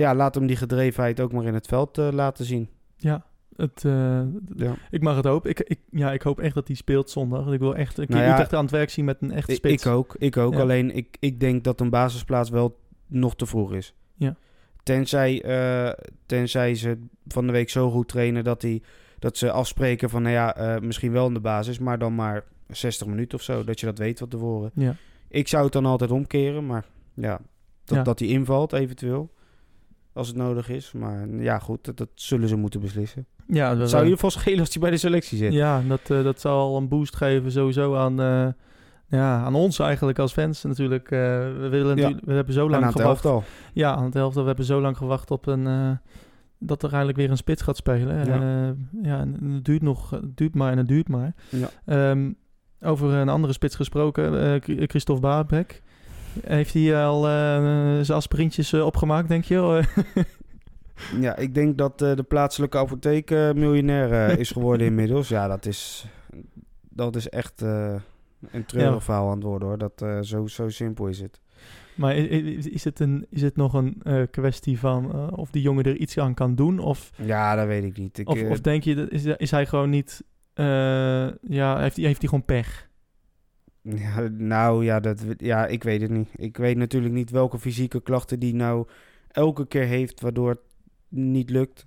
ja, laat hem die gedrevenheid ook maar in het veld laten zien. Ja, het, eh, Ja. ik mag het hopen. Ik, ik, ja, ik hoop echt dat hij speelt zondag. Ik wil echt een keer Nou ja, Utrecht aan het werk zien met een echte spits. ik ook, ik ook. Ja. Alleen ik, ik denk dat een basisplaats wel nog te vroeg is. Ja. Tenzij, eh, tenzij ze van de week zo goed trainen dat, die, dat ze afspreken van, nou ja, eh, misschien wel in de basis, maar dan maar 60 minuten of zo. Dat je dat weet van tevoren. Ja. Ik zou het dan altijd omkeren, maar ja, dat, dat die invalt eventueel. Als het nodig is. Maar ja, goed, dat, dat zullen ze moeten beslissen. Ja, dat zou in ieder geval schelen als hij bij de selectie zit. Ja, dat, eh, dat zal al een boost geven sowieso aan, eh, ja, aan ons eigenlijk als fans natuurlijk. Eh, we, willen Ja. we hebben zo lang gewacht. elftal. Ja, aan het helft. We hebben zo lang gewacht op een... eh, dat er eigenlijk weer een spits gaat spelen. Ja. Ja, en het duurt nog, het duurt maar en het duurt maar. Ja. Ehm, over een andere spits gesproken, eh, Christophe Baarbek. Heeft hij al eh, zijn aspirintjes eh, opgemaakt, denk je? Ja, ik denk dat eh, de plaatselijke apotheek miljonair is geworden inmiddels. Ja, dat is, dat is echt een treurig Ja. verhaal aan het worden hoor. Dat, zo, zo simpel is het. maar is het, een, is het nog een kwestie van of die jongen er iets aan kan doen? Of, Ja, dat weet ik niet. Ik, of, of denk je, dat- is, is hij gewoon niet... ja, heeft hij, heeft hij gewoon pech? Ja, nou ja, dat, ja, ik weet het niet. Ik weet natuurlijk niet welke fysieke klachten die nou elke keer heeft waardoor het niet lukt.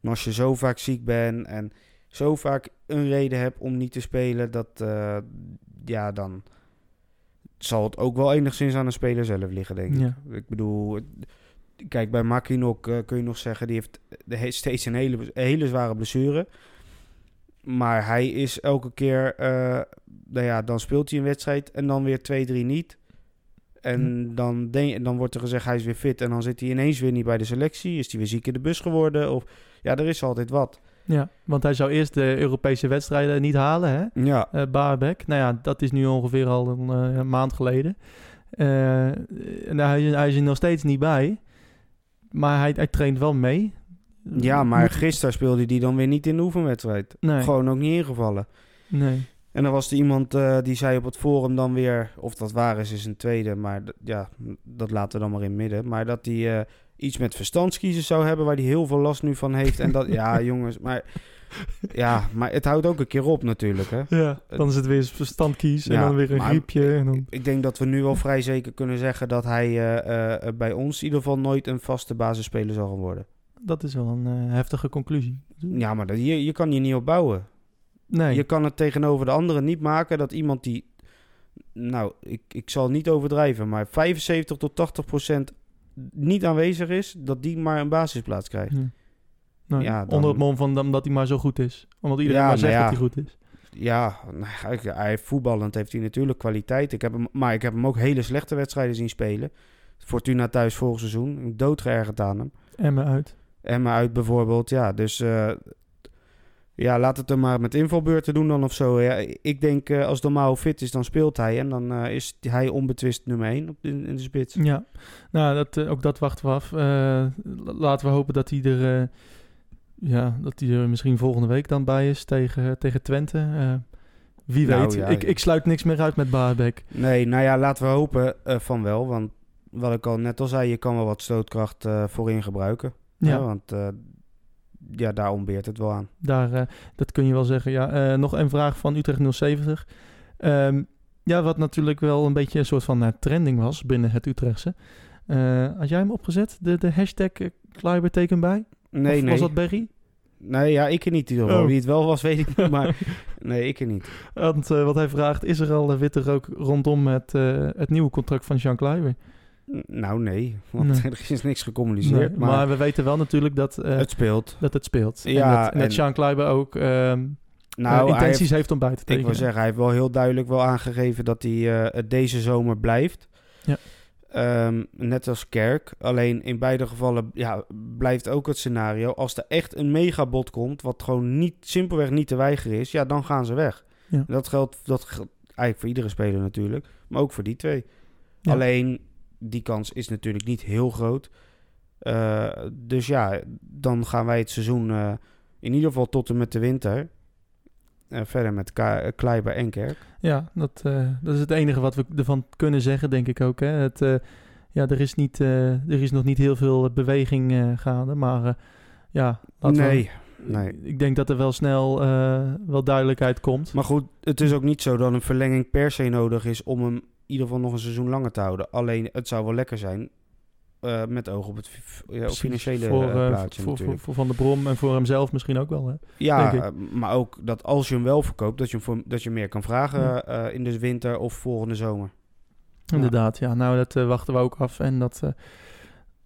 Maar als je zo vaak ziek bent en zo vaak een reden hebt om niet te spelen, dat, eh, ja, dan zal het ook wel enigszins aan de speler zelf liggen, denk ik. Ja. Ik bedoel, kijk, bij Makinok eh, kun je nog zeggen, die heeft de he- steeds een hele, hele zware blessure. Maar hij is elke keer, eh, nou ja, dan speelt hij een wedstrijd en dan weer twee, drie niet. En dan, denk, dan wordt er gezegd hij is weer fit en dan zit hij ineens weer niet bij de selectie. Is hij weer ziek in de bus geworden? Of ja, er is altijd wat. Ja, want hij zou eerst de Europese wedstrijden niet halen, hè? Ja, Baarbek. Nou ja, dat is nu ongeveer al een, eh, maand geleden. Eh, en hij, hij is er nog steeds niet bij. Maar hij, hij traint wel mee. ja maar gisteren speelde hij dan weer niet in de oefenwedstrijd. Nee, Gewoon ook niet ingevallen. nee. En dan was er iemand eh, die zei op het forum dan weer, of dat waar is, is een tweede, maar ja, dat laten we dan maar in midden. Maar dat hij eh, iets met verstandskiezen zou hebben waar hij heel veel last nu van heeft. En dat, ja jongens, maar ja, maar het houdt ook een keer op natuurlijk hè. Ja, dan is het weer verstand kies en Ja, dan weer een griepje. En dan... Ik denk dat we nu wel vrij zeker kunnen zeggen dat hij eh, bij ons in ieder geval nooit een vaste basisspeler zal gaan worden. Dat is wel een heftige conclusie. Ja, maar dat, je, je kan hier niet op bouwen. Nee, Je kan het tegenover de anderen niet maken dat iemand die, nou, ik, ik zal niet overdrijven, maar 75 tot 80 procent niet aanwezig is, dat die maar een basisplaats krijgt. Ja. Nou, Ja, dan- Onder het mom van omdat hij maar zo goed is. Omdat iedereen Ja, maar nou zegt ja. dat hij goed is. Ja, nou, hij, hij voetballend heeft hij natuurlijk kwaliteit. Ik heb hem, maar ik heb hem ook hele slechte wedstrijden zien spelen. Fortuna thuis vorig seizoen, doodgeërgerd aan hem. Emmen uit. Emma uit bijvoorbeeld, ja. Dus eh, ja, laat het er maar met invalbeurten doen dan of zo. Ja, ik denk eh, als Domao fit is, dan speelt hij. En dan eh, is hij onbetwist nummer 1 op in, in de spits. Ja, nou, dat, eh, ook dat wachten we af. La- laten we hopen dat hij er, ja, dat hij er misschien volgende week dan bij is tegen, tegen Twente. Wie Nou, weet. ja, ik, ja. ik sluit niks meer uit met Baarbek. Nee, nou ja, laten we hopen van wel. Want wat ik al net al zei, je kan wel wat stootkracht voorin gebruiken. Ja, Ja, want ja, daar ontbeert het wel aan. daar, eh, dat kun je wel zeggen. Ja, eh, nog een vraag van Utrecht 070. Ehm, ja, wat natuurlijk wel een beetje een soort van eh, trending was binnen het Utrechtse. Had jij hem opgezet, de, de hashtag Kleiber teken bij? Nee, of nee. was dat Berry? Nee, ja, ik er niet. Oh. Wie het wel was, weet ik niet. Maar nee, ik er niet. Want wat hij vraagt, is er al witte rook rondom het, het nieuwe contract van Jean Kluiber? Nou, nee. Want Nee. er is niks gecommuniceerd. Nee, maar, maar, we weten wel natuurlijk dat, eh, het speelt. dat het speelt. Ja, en dat, en dat en- Jean Kluiber ook ehm, Nou, eh, intenties heeft- heeft, om bij te Ik tekenen. wil zeggen, hij heeft wel heel duidelijk wel aangegeven dat hij het deze zomer blijft. Ja. Ehm, net als Kerk. Alleen in beide gevallen ja, blijft ook het scenario. Als er echt een megabod komt, wat gewoon niet, simpelweg niet te weigeren is, ja, dan gaan ze weg. Ja. Dat geldt dat geldt eigenlijk voor iedere speler natuurlijk, maar ook voor die twee. Ja. Alleen die kans is natuurlijk niet heel groot. Eh, dus ja, dan gaan wij het seizoen eh, in ieder geval tot en met de winter. eh, verder met Ka- Kleiber en Kerk. Ja, dat, dat is het enige wat we ervan kunnen zeggen, denk ik ook. Hè. Het, ja, er, is niet, er is nog niet heel veel beweging gaande, maar ja, we- nee, nee. ik denk dat er wel snel wel duidelijkheid komt. Maar goed, het is ook niet zo dat een verlenging per se nodig is om hem ieder geval nog een seizoen langer te houden. Alleen het zou wel lekker zijn eh, met oog op het ja, op financiële voor, eh, eh, plaatje voor, voor, natuurlijk. voor Van der Brom en voor hemzelf misschien ook wel. Hè? ja, eh, maar ook dat als je hem wel verkoopt, dat je, hem voor, dat je meer kan vragen Ja. eh, in de winter of volgende zomer. Inderdaad, ja. Nou, dat eh, wachten we ook af. En dat, eh,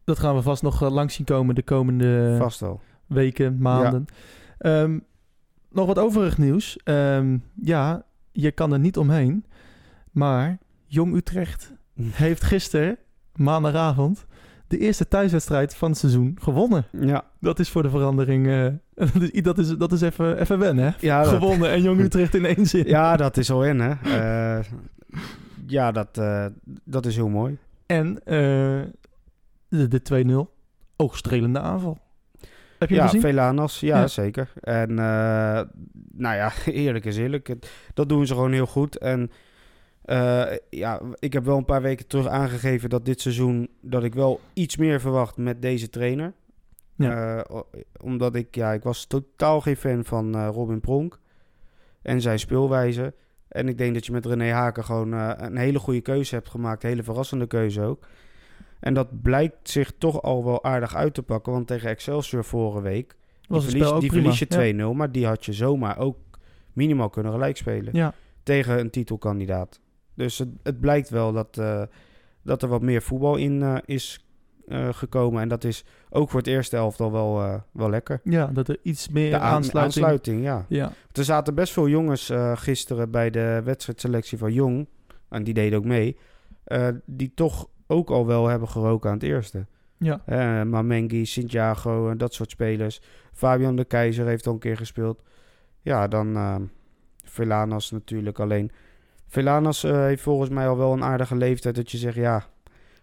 dat gaan we vast nog eh, langs zien komen de komende Vast weken, maanden. Ehm, nog wat overig nieuws. Ehm, ja, je kan er niet omheen. Maar Jong Utrecht heeft gisteren, maandagavond, de eerste thuiswedstrijd van het seizoen gewonnen. Ja, Dat is voor de verandering. eh, dat is, dat is, dat is even, even wennen, hè? ja, dat, gewonnen en Jong Utrecht in één zin. ja dat is al in, hè. Eh, ja, dat, eh, dat is heel mooi. En de, de 2-0. Oogstrelende aanval. Heb je ja, gezien? Velanas, ja, Ja. zeker. En nou ja, eerlijk is eerlijk. Dat doen ze gewoon heel goed. En eh, ja, ik heb wel een paar weken terug aangegeven dat dit seizoen... dat ik wel iets meer verwacht met deze trainer. Ja. Eh, omdat ik, ja, ik was totaal geen fan van eh, Robin Pronk en zijn speelwijze. En ik denk dat je met René Haken gewoon een hele goede keuze hebt gemaakt. Een hele verrassende keuze ook. En dat blijkt zich toch al wel aardig uit te pakken. Want tegen Excelsior vorige week, die Was het verlies, die verlies je 2-0. Maar die had je zomaar ook minimaal kunnen gelijk spelen. Ja. Tegen een titelkandidaat. Dus het, het blijkt wel dat, eh, dat er wat meer voetbal in eh, is eh, gekomen. En dat is ook voor het eerste elftal wel, wel lekker. ja, dat er iets meer aan- aansluiting... aansluiting, ja. Ja, Er zaten best veel jongens gisteren bij de wedstrijdselectie van Jong. En die deden ook mee. die toch ook al wel hebben geroken aan het eerste. ja. Eh Mamengi, Santiago en dat soort spelers. Fabian de Keizer heeft al een keer gespeeld. Ja, dan Velanas natuurlijk alleen. Velanas eh, heeft volgens mij al wel een aardige leeftijd dat je zegt, ja,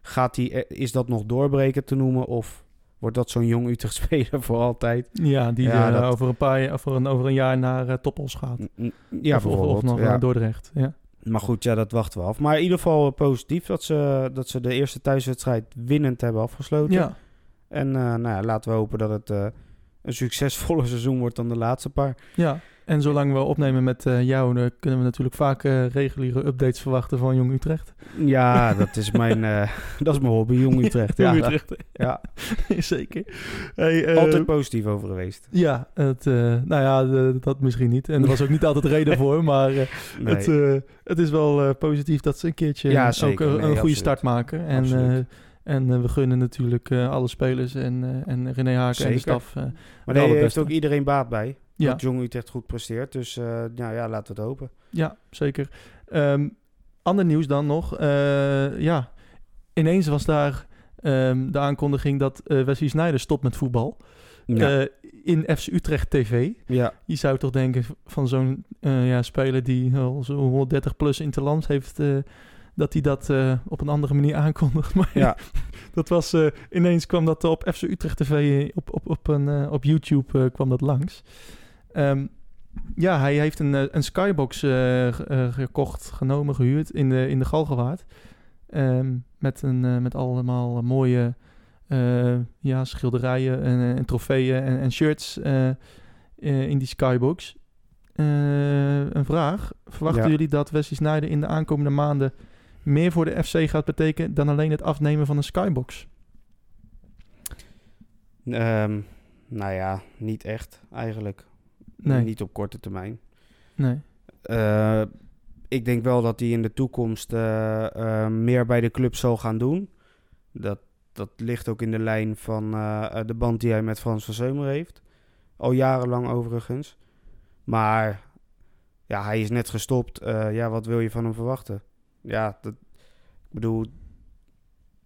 gaat die, eh, is dat nog doorbreken te noemen of wordt dat zo'n jong Utrecht speler voor altijd? ja die Ja, eh, dat- over, een paar, jaar- over, een, over een jaar naar uh, Toppels gaat. Ja, of, of, bijvoorbeeld. of nog ja. naar Dordrecht. Ja. Maar goed, ja, dat wachten we af. Maar in ieder geval positief dat ze, dat ze de eerste thuiswedstrijd winnend hebben afgesloten. ja, En nou ja, laten we hopen dat het een succesvoller seizoen wordt dan de laatste paar. ja. En zolang we opnemen met eh, jou, dan kunnen we natuurlijk vaak eh, reguliere updates verwachten van Jong Utrecht. Ja, dat is mijn, eh, dat is mijn hobby, Jong Utrecht. Ja, Jong Utrecht, ja. zeker. Hey, altijd positief over geweest. Ja, het, nou ja, dat misschien niet. En er was ook niet altijd reden voor, maar Nee. het, het is wel positief dat ze een keertje Ja, ook een, Nee, een goede absoluut. start maken. En, en we gunnen natuurlijk alle spelers en, en René Haken en de staf. Maar daar heeft ook iedereen baat bij. Ja. Dat Jong Utrecht goed presteert. Dus eh, nou ja, laten we het hopen. Ja, zeker. Ehm, ander nieuws dan nog. Eh, ja, ineens was daar ehm, de aankondiging dat eh Wesley Sneijder stopt met voetbal. Ja. In FC Utrecht TV. ja. Je zou toch denken van zo'n ja, speler die al zo'n 130 plus interlands heeft, eh, dat hij dat op een andere manier aankondigt. Maar Ja. dat was ineens kwam dat op FC Utrecht TV op, op, op, een, op YouTube kwam dat langs. Ehm, ja, hij heeft een, eh, een skybox eh, eh, gekocht, genomen, gehuurd in de, in de Galgenwaard. Ehm, met, een, met allemaal mooie ja, schilderijen en, en trofeeën en, en shirts in die skybox. Een vraag. Verwachten Ja. jullie dat Wesley Sneijder in de aankomende maanden meer voor de FC gaat betekenen dan alleen het afnemen van een skybox? Ehm, Nou ja, niet echt eigenlijk. Nee. Niet op korte termijn. Nee. Eh, ik denk wel dat hij in de toekomst eh, eh, meer bij de club zal gaan doen. Dat, dat ligt ook in de lijn van de band die hij met Frans van Zeumer heeft. Al jarenlang overigens. Maar ja, hij is net gestopt. Ja, wat wil je van hem verwachten? Ja, dat, ik bedoel,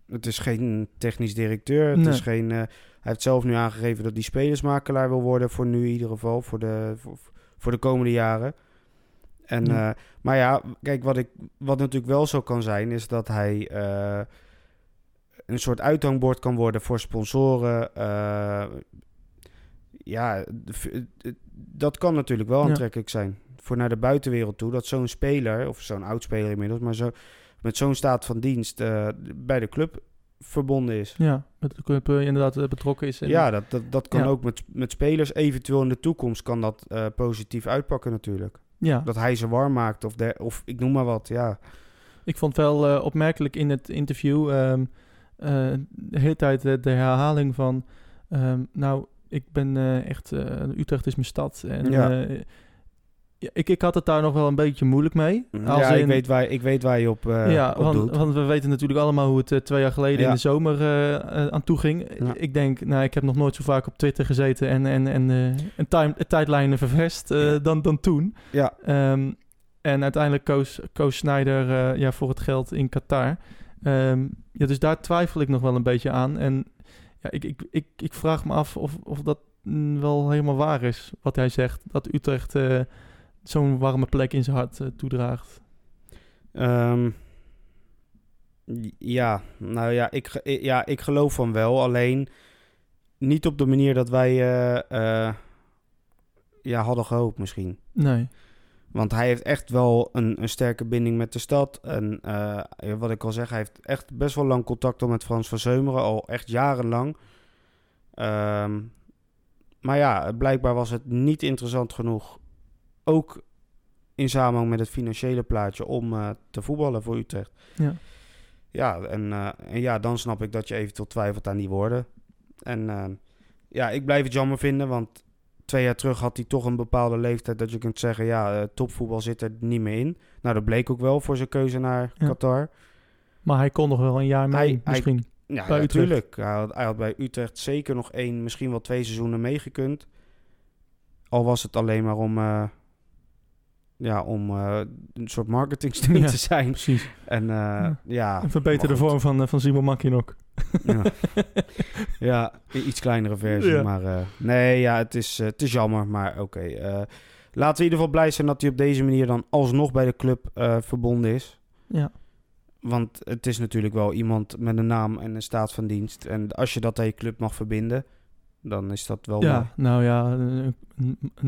het is geen technisch directeur. Het Nee. is geen, heeft zelf nu aangegeven dat hij spelersmakelaar wil worden. Voor nu in ieder geval, voor de, voor, voor de komende jaren. En, Ja. eh, maar ja, kijk, wat, ik, wat natuurlijk wel zo kan zijn, is dat hij eh, een soort uithangbord kan worden voor sponsoren. eh, ja, dat kan natuurlijk wel Ja. aantrekkelijk zijn. Voor naar de buitenwereld toe, dat zo'n speler, of zo'n oud-speler inmiddels, maar zo, met zo'n staat van dienst bij de club verbonden is. Ja, met de club eh, inderdaad eh, betrokken is. Ja, dat, dat, dat kan Ja. ook met, met spelers. Eventueel in de toekomst kan dat eh, positief uitpakken natuurlijk. ja. Dat hij ze warm maakt of, de, of ik noem maar wat, ja. Ik vond wel eh, opmerkelijk in het interview ehm, eh, de hele tijd eh, de herhaling van... ehm, nou, ik ben eh, echt... eh, Utrecht is mijn stad. En, Ja. Ja, ik, ik had het daar nog wel een beetje moeilijk mee. Als ja, ik, weet waar, ik weet waar je op, eh ja, op want, doet. want we weten natuurlijk allemaal hoe het eh, twee jaar geleden Ja. in de zomer eh, aan toe ging. Ja. Ik denk, nou, ik heb nog nooit zo vaak op Twitter gezeten en, en, en eh, een time, tijdlijnen ververst eh, Ja. dan, dan toen. Ja, Ehm, en uiteindelijk koos, koos Snyder eh, ja, voor het geld in Qatar. Ehm, ja, dus daar twijfel ik nog wel een beetje aan. En ja, ik, ik, ik, ik vraag me af of, of dat mm, wel helemaal waar is, wat hij zegt. Dat Utrecht eh, zo'n warme plek in zijn hart eh, toedraagt. Ehm, ja, nou ja ik, ja, ik geloof van wel. Alleen niet op de manier dat wij eh, eh, ja, hadden gehoopt misschien. Nee. Want hij heeft echt wel een, een sterke binding met de stad. En wat ik al zeg, hij heeft echt best wel lang contact al met Frans van Zeumeren. Al echt jarenlang. Ehm, maar ja, blijkbaar was het niet interessant genoeg. Ook in samenhang met het financiële plaatje om eh, te voetballen voor Utrecht. Ja. Ja, en, eh, en ja, dan snap ik dat je eventueel twijfelt aan die woorden. En eh, ja, ik blijf het jammer vinden, want twee jaar terug had hij toch een bepaalde leeftijd dat je kunt zeggen, ja, topvoetbal zit er niet meer in. Nou, dat bleek ook wel voor zijn keuze naar Ja. Qatar. Maar hij kon nog wel een jaar mee, Hij- hij- misschien. Ja, Bij Utrecht. natuurlijk. Hij had, hij had bij Utrecht zeker nog één, misschien wel twee seizoenen meegekund. Al was het alleen maar om, ja, om eh, een soort marketingsteam Ja. te zijn. Precies. En eh, Ja. ja, Een verbeterde vorm van, eh, van Simon Makinok. Ja. ja, iets kleinere versie. Ja. Maar eh, nee, ja, het is, het is jammer. Maar oké. eh, laten we in ieder geval blij zijn dat hij op deze manier dan alsnog bij de club eh, verbonden is. Ja. Want het is natuurlijk wel iemand met een naam en een staat van dienst. En als je dat aan je club mag verbinden, dan is dat wel Ja, mooi. nou ja,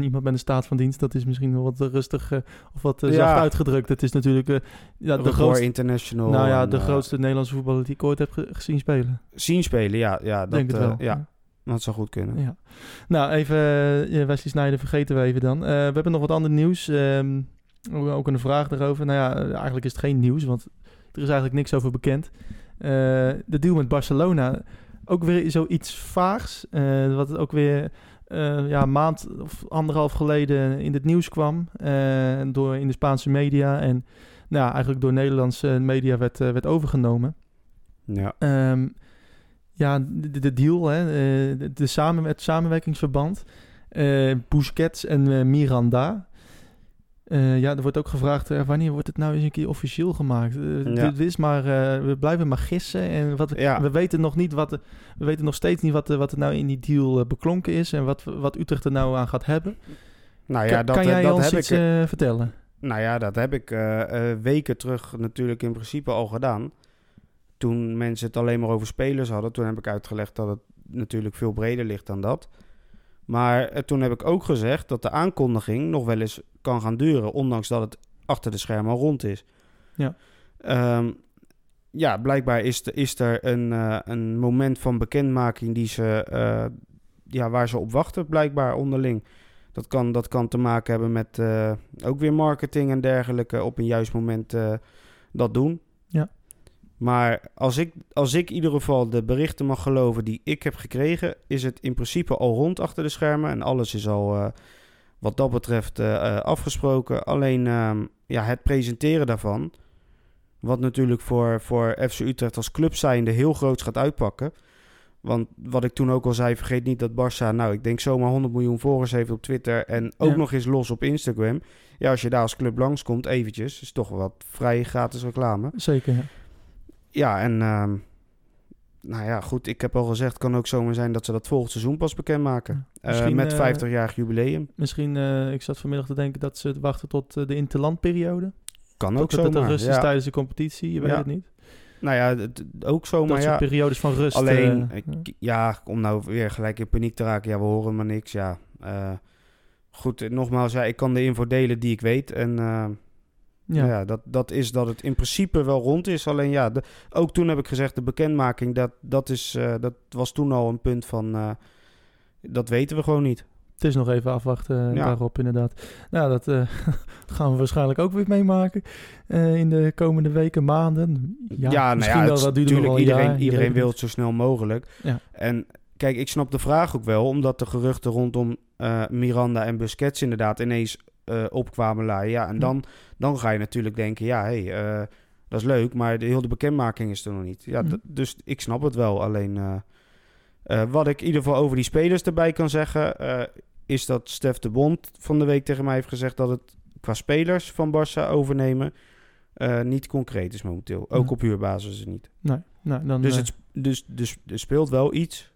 iemand met een staat van dienst, dat is misschien wel wat rustig eh, of wat Ja. zacht uitgedrukt. Het is natuurlijk eh, ja, de, grootste, International. nou ja, en, de grootste Nederlandse voetballer die ik ooit heb ge- gezien spelen. zien spelen, ja. ja dat, Denk het wel. ja, dat zou goed kunnen. Ja. Nou, even Wesley Sneijder vergeten we even dan. We hebben nog wat ander nieuws. ehm, ook- een vraag daarover. Nou ja, eigenlijk is het geen nieuws, want er is eigenlijk niks over bekend. De deal met Barcelona, ook weer zoiets vaags. eh, wat ook weer eh, ja, een maand of anderhalf geleden in het nieuws kwam. eh, door in de Spaanse media. En nou, ja, eigenlijk door Nederlandse media werd, werd overgenomen. Ja. Ehm, ja, de, de deal, hè, de, de samen, het samenwerkingsverband. Busquets en Miranda. Eh, ja, er wordt ook gevraagd, eh, wanneer wordt het nou eens een keer officieel gemaakt? Eh, Ja. Dit is maar, we blijven maar gissen. En wat, Ja. we weten nog niet wat, we weten nog steeds niet wat, er- wat er nou in die deal beklonken is en wat, wat Utrecht er nou aan gaat hebben. Nou ja, Kan- dat, kan jij dat ons heb iets ik. vertellen? Nou ja, dat heb ik weken terug natuurlijk in principe al gedaan. Toen mensen het alleen maar over spelers hadden, toen heb ik uitgelegd dat het natuurlijk veel breder ligt dan dat. Maar eh, toen heb ik ook gezegd dat de aankondiging nog wel eens kan gaan duren, ondanks dat het achter de schermen al rond is. Ja. Ehm, ja, blijkbaar is, er- is er een, eh, een moment van bekendmaking die ze, eh, ja, waar ze op wachten, blijkbaar onderling. Dat kan, dat kan te maken hebben met ook weer marketing en dergelijke op een juist moment dat doen. Ja. Maar als ik, als ik in ieder geval de berichten mag geloven die ik heb gekregen, is het in principe al rond achter de schermen. En alles is al eh, wat dat betreft eh, eh, afgesproken. Alleen ehm, ja, het presenteren daarvan, wat natuurlijk voor, voor FC Utrecht als club zijnde heel groot gaat uitpakken. Want wat ik toen ook al zei, vergeet niet dat Barça, nou ik denk zomaar 100 miljoen volgers heeft op Twitter en ook Ja. nog eens los op Instagram. Ja, als je daar als club langskomt, eventjes, is toch wat vrij gratis reclame. Zeker. ja. Ja, en ehm, nou ja, goed, ik heb al gezegd, het kan ook zomaar zijn dat ze dat volgend seizoen pas bekendmaken. Eh Misschien, met eh, 50-jarig jubileum. Misschien, eh, ik zat vanmiddag te denken dat ze wachten tot eh, de interlandperiode. Kan ook dat het er zomaar. rust is ja. tijdens de competitie, je weet Ja. het niet. Nou ja, het- ook zomaar, dat soort ja. periodes van rust. Alleen, eh, ja. ja, om nou weer gelijk in paniek te raken. Ja, we horen maar niks. Ja, Eh, goed, eh, nogmaals, ja, ik kan de info delen die ik weet. En eh, ja. ja. dat, dat is dat het in principe wel rond is. Alleen ja, de, ook toen heb ik gezegd, de bekendmaking, dat, dat, is, eh, dat was toen al een punt van... eh, dat weten we gewoon niet. Het is nog even afwachten eh, Ja. daarop inderdaad. Nou, dat gaan we waarschijnlijk ook weer meemaken in de komende weken, maanden. Ja, nou misschien wel, dat duurt nog wel iedereen, jaar, iedereen wil het zo snel mogelijk. Ja. En kijk, ik snap de vraag ook wel, omdat de geruchten rondom Miranda en Busquets inderdaad ineens eh, opkwamen laaien. Ja, en Ja. dan, dan ga je natuurlijk denken, ja, hé, hey, eh, dat is leuk, maar de hele bekendmaking is er nog niet. Ja, d- dus ik snap het wel. Alleen, eh, wat ik in ieder geval over die spelers erbij kan zeggen, is dat Stef de Bond van de week tegen mij heeft gezegd dat het qua spelers van Barça overnemen niet concreet is momenteel. Ook Ja. op huurbasis is het niet. Nee, nou, dan, Dus, het, dus, dus er speelt wel iets.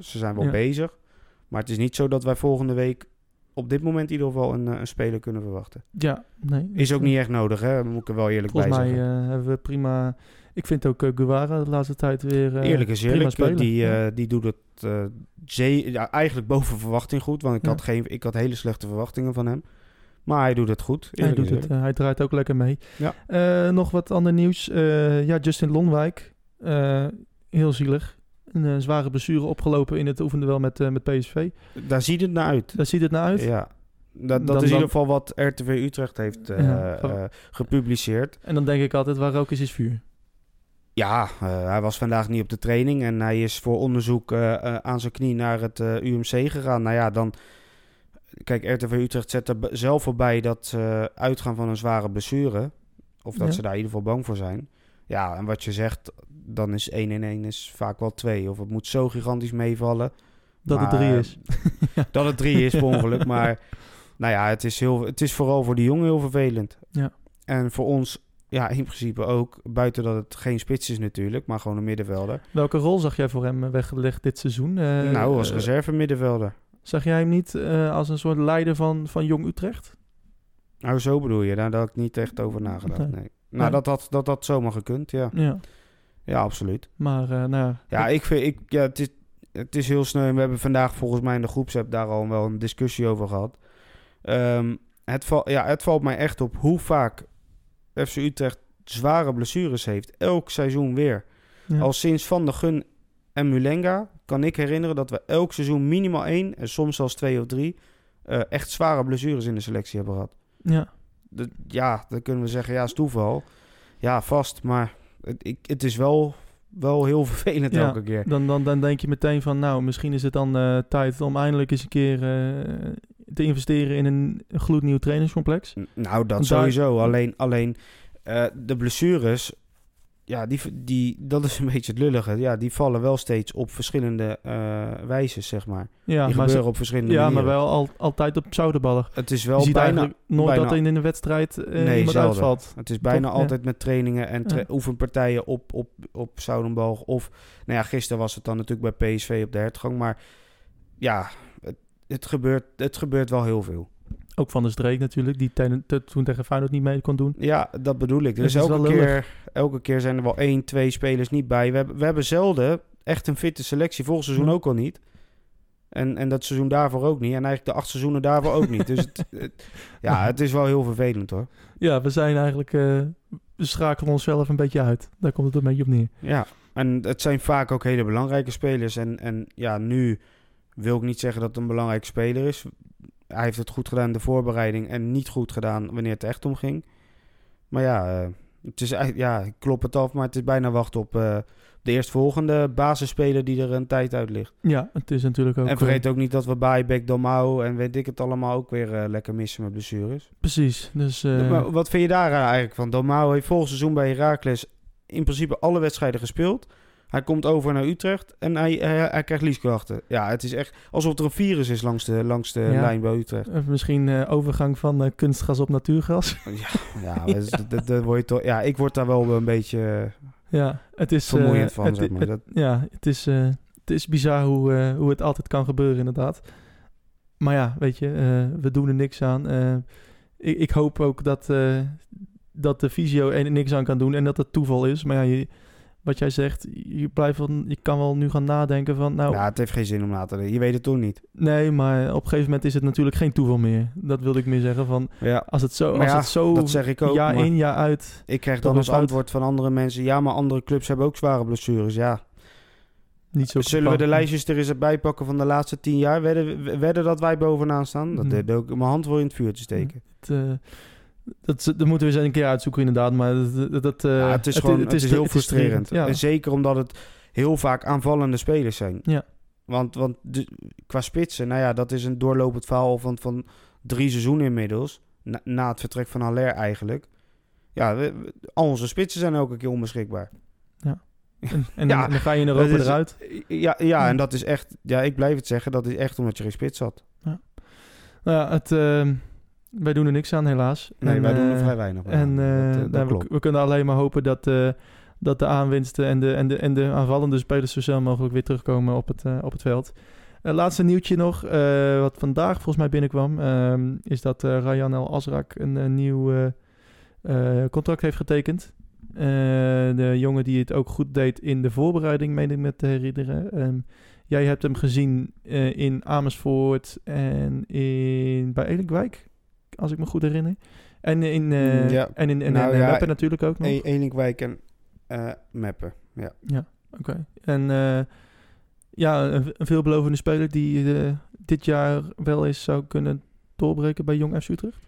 Ze zijn wel Ja. bezig. Maar het is niet zo dat wij volgende week op dit moment in ieder geval een, eh, een speler kunnen verwachten. ja, nee. Is ook niet echt nodig, hè? Moet ik er wel eerlijk Volgens bij mij zeggen. eh, hebben we prima... Ik vind ook uh, Guevara de laatste tijd weer eh, eerlijk is eerlijk. Die, die doet het ja, eigenlijk boven verwachting goed. Want ik, Ja. had geen, ik had hele slechte verwachtingen van hem. Maar hij doet het goed. Hij, doet het, hij draait ook lekker mee. Ja. Nog wat ander nieuws. Ja, Justin Lonwijk. heel zielig. Een eh, zware blessure opgelopen in het oefenduel met, eh, met PSV. Daar ziet het naar uit. Daar ziet het naar uit. Ja. Dat, dat Dan- is in ieder geval wat RTV Utrecht heeft eh, Ja, gepubliceerd. En dan denk ik altijd, waar rook is, is vuur. Ja, hij was vandaag niet op de training en hij is voor onderzoek aan zijn knie naar het UMC gegaan. Nou ja, dan. Kijk, RTV Utrecht zet er zelf al bij dat ze uitgaan van een zware blessure. Of dat Ja. ze daar in ieder geval bang voor zijn. Ja, en wat je zegt, dan is 1 in 1 is vaak wel 2. Of het moet zo gigantisch meevallen. Dat het Maar- drie is. Dat het 3 is per ongeluk. Maar nou ja, het is, heel, het is vooral voor die jongen heel vervelend. Ja. En voor ons, ja, in principe ook. Buiten dat het geen spits is natuurlijk, maar gewoon een middenvelder. Welke rol zag jij voor hem eh, weggelegd dit seizoen? Eh, nou, als eh, reserve middenvelder. Zag jij hem niet als een soort leider van, van Jong Utrecht? Nou, zo bedoel je. Daar had ik niet echt over nagedacht. Nee. Nee. Nou, Nee. dat had, dat had zomaar gekund, ja. Ja, Ja, absoluut. maar eh, nou... Ja, ik vind, ik, ja het, is, het is heel sneu. We hebben vandaag volgens mij in de groepsapp daar al wel een discussie over gehad. Ehm, het, val, ja, het valt mij echt op hoe vaak FC Utrecht zware blessures heeft. Elk seizoen weer. ja. Al sinds Van der Gun en Mulenga kan ik herinneren dat we elk seizoen minimaal één... en soms zelfs twee of drie... eh, echt zware blessures in de selectie hebben gehad. ja. De- ja, dan kunnen we zeggen, ja, is toeval. Ja, vast, maar het, ik, het is wel, wel heel vervelend Ja. elke keer. Dan, dan, dan denk je meteen van, nou, misschien is het dan eh, tijd om eindelijk eens een keer eh, te investeren in een gloednieuw trainingscomplex. Nou, dat Daar- sowieso. Alleen, alleen eh, de blessures, ja, die, die, dat is een beetje het lullige. Ja, die vallen wel steeds op verschillende eh wijzes, zeg maar. Ja, die maar, gebeuren ze- op verschillende ja maar wel al, altijd op pseudoballen. Het is Je wel ziet bijna... nooit bijna- dat er in een wedstrijd eh, Nee, iemand zelden. uitvalt. Het is bijna? Ja. altijd met trainingen en tra- Ja. oefenpartijen op, op, op. Of, nou ja, gisteren was het dan natuurlijk bij PSV op de hertgang. Maar ja, het, het, gebeurt, het gebeurt wel heel veel. Ook van de streek natuurlijk, die ten- te- toen tegen Feyenoord niet mee kon doen. Ja, dat bedoel ik. Is is elke, keer, elke keer zijn er wel één, twee spelers niet bij. We hebben, we hebben zelden echt een fitte selectie. Vorig seizoen Ja. ook al niet. En, en dat seizoen daarvoor ook niet. En eigenlijk de acht seizoenen daarvoor ook niet. Dus het, het- ja, het is wel heel vervelend hoor. Ja, we zijn eigenlijk, eh, we schakelen onszelf een beetje uit. Daar komt het een beetje op neer. Ja, en het zijn vaak ook hele belangrijke spelers. En, en ja, nu wil ik niet zeggen dat het een belangrijke speler is. Hij heeft het goed gedaan in de voorbereiding en niet goed gedaan wanneer het echt om ging. Maar ja, eh, Het is ja, ik klop het af, maar het is bijna wachten op eh, de eerstvolgende basisspeler die er een tijd uit ligt. Ja, het is natuurlijk ook... en vergeet ook niet dat we Baibek, Domau en weet ik het allemaal ook weer eh, lekker missen met blessures. Precies, dus... eh, Maar wat vind je daar eigenlijk van? Domau heeft vorig seizoen bij Heracles in principe alle wedstrijden gespeeld. Hij komt over naar Utrecht en hij, hij, hij krijgt liesklachten. Ja, het is echt alsof er een virus is langs de, langs de Ja. lijn bij Utrecht. Of misschien eh, overgang van eh, kunstgas op natuurgas. Ja, maar dat dat- dat word je toch, ja, ik word daar wel een beetje eh, ja, het is... vermoeiend eh, van, het- zeg maar. het- ja, het is, eh, het is bizar hoe, eh, hoe het altijd kan gebeuren, inderdaad. Maar ja, weet je, eh, we doen er niks aan. Eh, ik, ik hoop ook dat, eh, dat de fysio er niks aan kan doen en dat het toeval is. Maar ja, je, wat jij zegt, je, blijft wel, je kan wel nu gaan nadenken van... Nou, ja, het heeft geen zin om na te denken. Je weet het toch niet. nee, maar op een gegeven moment is het natuurlijk geen toeval meer. Dat wilde ik meer zeggen. Van, Ja, als het zo, als ja, het zo dat zeg ik ook. jaar maar in, jaar uit... ik krijg dan als antwoord van andere mensen... Ja, maar andere clubs hebben ook zware blessures. Ja, Niet zo Zullen we de lijstjes er eens bij pakken van de laatste tien jaar? Wedden, wedden dat wij bovenaan staan? Dat Mhm. deed ook mijn hand voor in het vuur te steken. Het, eh, dat, dat moeten we eens een keer uitzoeken inderdaad. Maar dat, eh, ja, het is gewoon het is, heel het frustrerend. Ja, En zeker omdat het heel vaak aanvallende spelers zijn. Ja. Want, want de, qua spitsen, nou ja, dat is een doorlopend verhaal van, van drie seizoenen inmiddels. Na, na het vertrek van Haller eigenlijk. Ja, we- we- al onze spitsen zijn elke keer onbeschikbaar. en, en, Ja, dan, dan ga je in Europa is- eruit. Ja, ja, en dat is echt, ja, ik blijf het zeggen, dat is echt omdat je geen spits had. Nou ja, het, eh, wij doen er niks aan helaas. Nee, En, wij doen er eh, vrij weinig aan. En eh, dat, eh, dat nou, we, kunnen alleen maar hopen dat, dat de aanwinsten en de, en, de, en de aanvallende spelers zo snel mogelijk weer terugkomen op het, op het veld. Laatste nieuwtje nog, wat vandaag volgens mij binnenkwam, ehm, is dat Rayan El Azrak een, nieuw contract heeft getekend. De jongen die het ook goed deed in de voorbereiding, meen ik me te herinneren. Ehm, jij hebt hem gezien in Amersfoort en in, bij Elinkwijk, als ik me goed herinner. En in, eh ja. en in, en Nou in ja, Meppen natuurlijk ook nog. E- Elinkwijk en eh Meppen, ja. Ja, oké. En eh, ja, een, een veelbelovende speler die eh, dit jaar wel eens zou kunnen doorbreken bij Jong FC Utrecht.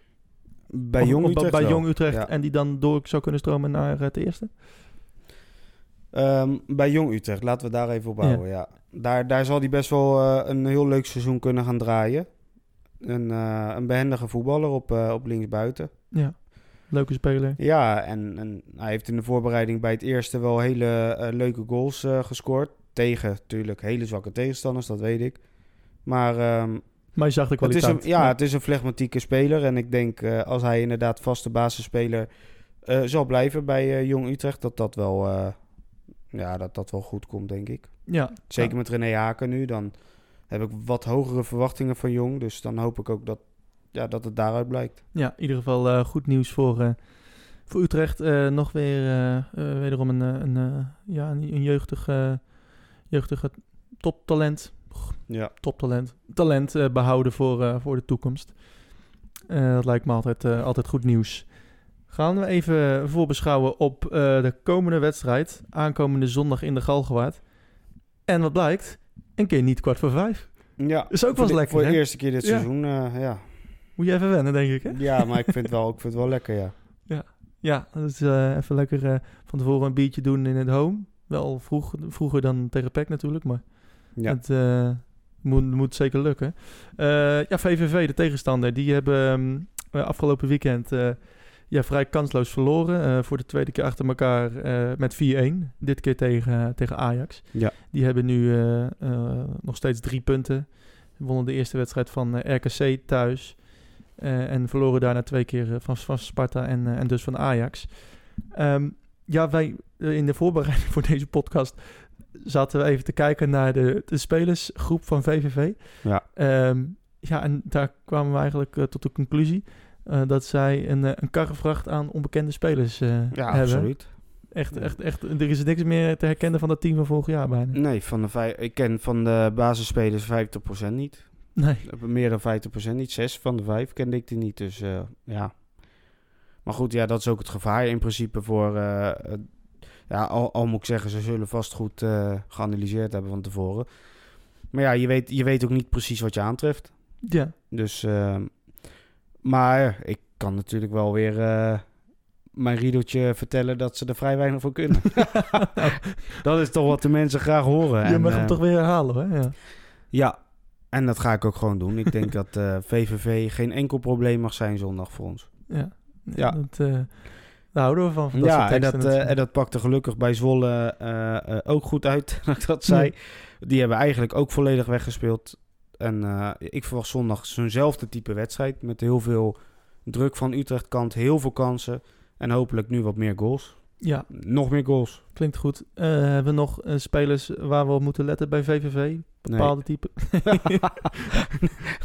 Bij Of- Jong Utrecht bij wel. Jong Utrecht Ja. en die dan door zou kunnen stromen naar het eerste. Ehm, bij Jong Utrecht, laten we daar even op Ja. houden. Ja. Daar, daar zal hij best wel eh, een heel leuk seizoen kunnen gaan draaien. Een, eh, een behendige voetballer op, eh, op linksbuiten. Ja, leuke speler. Ja, en, en hij heeft in de voorbereiding bij het eerste wel hele eh, leuke goals gescoord. Tegen natuurlijk hele zwakke tegenstanders, dat weet ik. Maar ehm, Maar je zag de het is kwaliteit. een, ja, het is een flegmatieke speler. En ik denk als hij inderdaad vaste basisspeler zal blijven bij Jong Utrecht, dat dat wel, ja, dat dat wel goed komt, denk ik. ja, Zeker ja. met René Haken nu. Dan heb ik wat hogere verwachtingen van Jong. Dus dan hoop ik ook dat, ja, dat het daaruit blijkt. Ja, in ieder geval eh, goed nieuws voor, eh, voor Utrecht. Eh, nog weer wederom een, een, ja, een, een jeugdig, eh, jeugdige toptalent. Ja. Toptalent. Talent eh, behouden voor, voor de toekomst. Dat lijkt me altijd, altijd goed nieuws. Gaan we even voorbeschouwen op de komende wedstrijd. Aankomende zondag in de Galgenwaard. En wat blijkt? Een keer niet kwart voor vijf. Ja, Is ook wel lekker, Voor de hè? eerste keer dit Ja. seizoen, eh, ja. Moet je even wennen, denk ik, hè? Ja, maar ik vind, het wel, ik vind het wel lekker, ja. Ja, dat is eh, even lekker eh, van tevoren een biertje doen in het home. Wel vroeg, vroeger dan tegen PEC natuurlijk, maar Ja, het moet, moet zeker lukken. Ja, VVV, de tegenstander, die hebben ehm, eh, afgelopen weekend ja, vrij kansloos verloren. eh, voor de tweede keer achter elkaar eh, met 4-1. Dit keer tegen, tegen Ajax. Ja. Die hebben nu eh, eh, nog steeds drie punten. Wonnen de eerste wedstrijd van eh, RKC thuis. Eh, en verloren daarna twee keer eh, van, van Sparta en, eh, en dus van Ajax. Ehm, ja, wij eh, in de voorbereiding voor deze podcast zaten we even te kijken naar de, de spelersgroep van VVV. Ja. Ehm, ja, en daar kwamen we eigenlijk eh, tot de conclusie eh, dat zij een, eh, een karrevracht aan onbekende spelers eh, ja hebben. absoluut. Echt, echt, echt, er is niks meer te herkennen van dat team van vorig jaar bijna. Nee, van de vijf, ik ken van de basisspelers 50% niet. Nee. Meer dan 50% niet. Zes van de vijf kende ik die niet. Dus ja. Maar goed, ja, dat is ook het gevaar in principe voor... ja, al, al moet ik zeggen, ze zullen vast goed geanalyseerd hebben van tevoren. Maar ja, je weet, je weet ook niet precies wat je aantreft. Ja, Dus, ehm, maar ik kan natuurlijk wel weer eh, mijn riedeltje vertellen dat ze er vrij weinig voor kunnen. dat is toch wat de mensen graag horen. Je En, mag eh, hem toch weer herhalen, hè? Ja. Ja, en dat ga ik ook gewoon doen. Ik denk dat eh, VVV geen enkel probleem mag zijn zondag voor ons. Ja. Ja. Dat, eh, daar houden we van. van dat ja, soort en dat, eh, natuurlijk. en dat pakte gelukkig bij Zwolle eh, eh, ook goed uit, dat ik dat zei. Die hebben eigenlijk ook volledig weggespeeld. En eh, ik verwacht zondag zo'nzelfde type wedstrijd. Met heel veel druk van Utrecht kant, heel veel kansen. En hopelijk nu wat meer goals. Ja, Nog meer goals. klinkt goed. Eh, hebben we nog eh, spelers waar we op moeten letten bij VVV? Bepaalde type?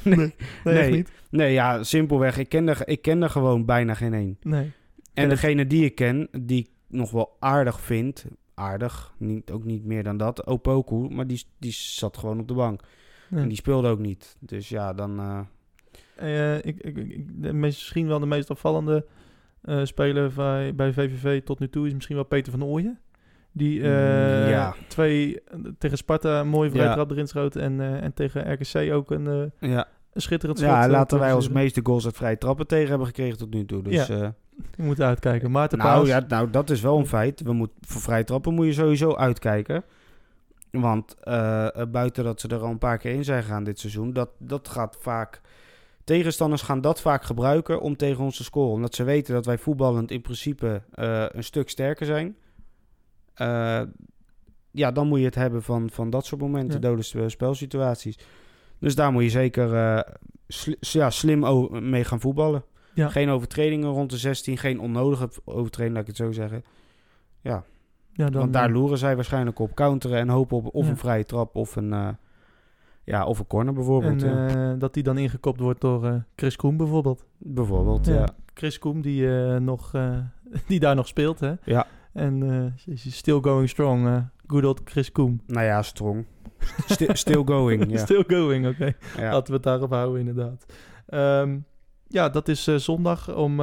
Nee. nee, Nee. niet. Nee, ja, simpelweg. Ik ken, er, ik ken er gewoon bijna geen één. Nee. En degene die ik ken, die ik nog wel aardig vind, aardig, niet, ook niet meer dan dat, Opoku, maar die, die zat gewoon op de bank. Ja. En die speelde ook niet. Dus ja, dan... eh, Eh, ik, ik, ik- de misschien wel de meest opvallende eh, speler bij, bij VVV tot nu toe is misschien wel Peter van Ooyen. Die Mm, ja. twee tegen Sparta een mooie vrije Ja. trap erin schoot. En, en tegen RKC ook een, ja, een schitterend schot. ja laten wij als meeste goals uit vrije trappen tegen hebben gekregen tot nu toe. Dus, Ja. Je moet uitkijken. Maarten nou, ja, nou, dat is wel een feit. We moet, voor vrije trappen moet je sowieso uitkijken. Want eh, eh, buiten dat ze er al een paar keer in zijn gegaan dit seizoen, dat, dat gaat vaak. Tegenstanders gaan dat vaak gebruiken om tegen ons te scoren. Omdat ze weten dat wij voetballend in principe eh, een stuk sterker zijn. Ja, dan moet je het hebben van, van dat soort momenten, Ja. dode sp- spelsituaties. Dus daar moet je zeker sli- ja, slim mee gaan voetballen. Ja. Geen overtredingen rond de 16, geen onnodige overtredingen, laat ik het zo zeggen. ja, dan, Want daar eh, loeren zij waarschijnlijk op counteren en hopen op of Ja. een vrije trap of een, eh, ja, of een corner bijvoorbeeld. En ja. eh, dat die dan ingekopt wordt door Chris Koem bijvoorbeeld. bijvoorbeeld, Ja. Chris Koem die, nog, die daar nog speelt. Hè? Ja. En is still going strong. good old Chris Koem. Nou ja, strong. Sti- still going, ja. Still going, oké. ja. Laten we het daarop houden, inderdaad. Ehm, ja, dat is zondag om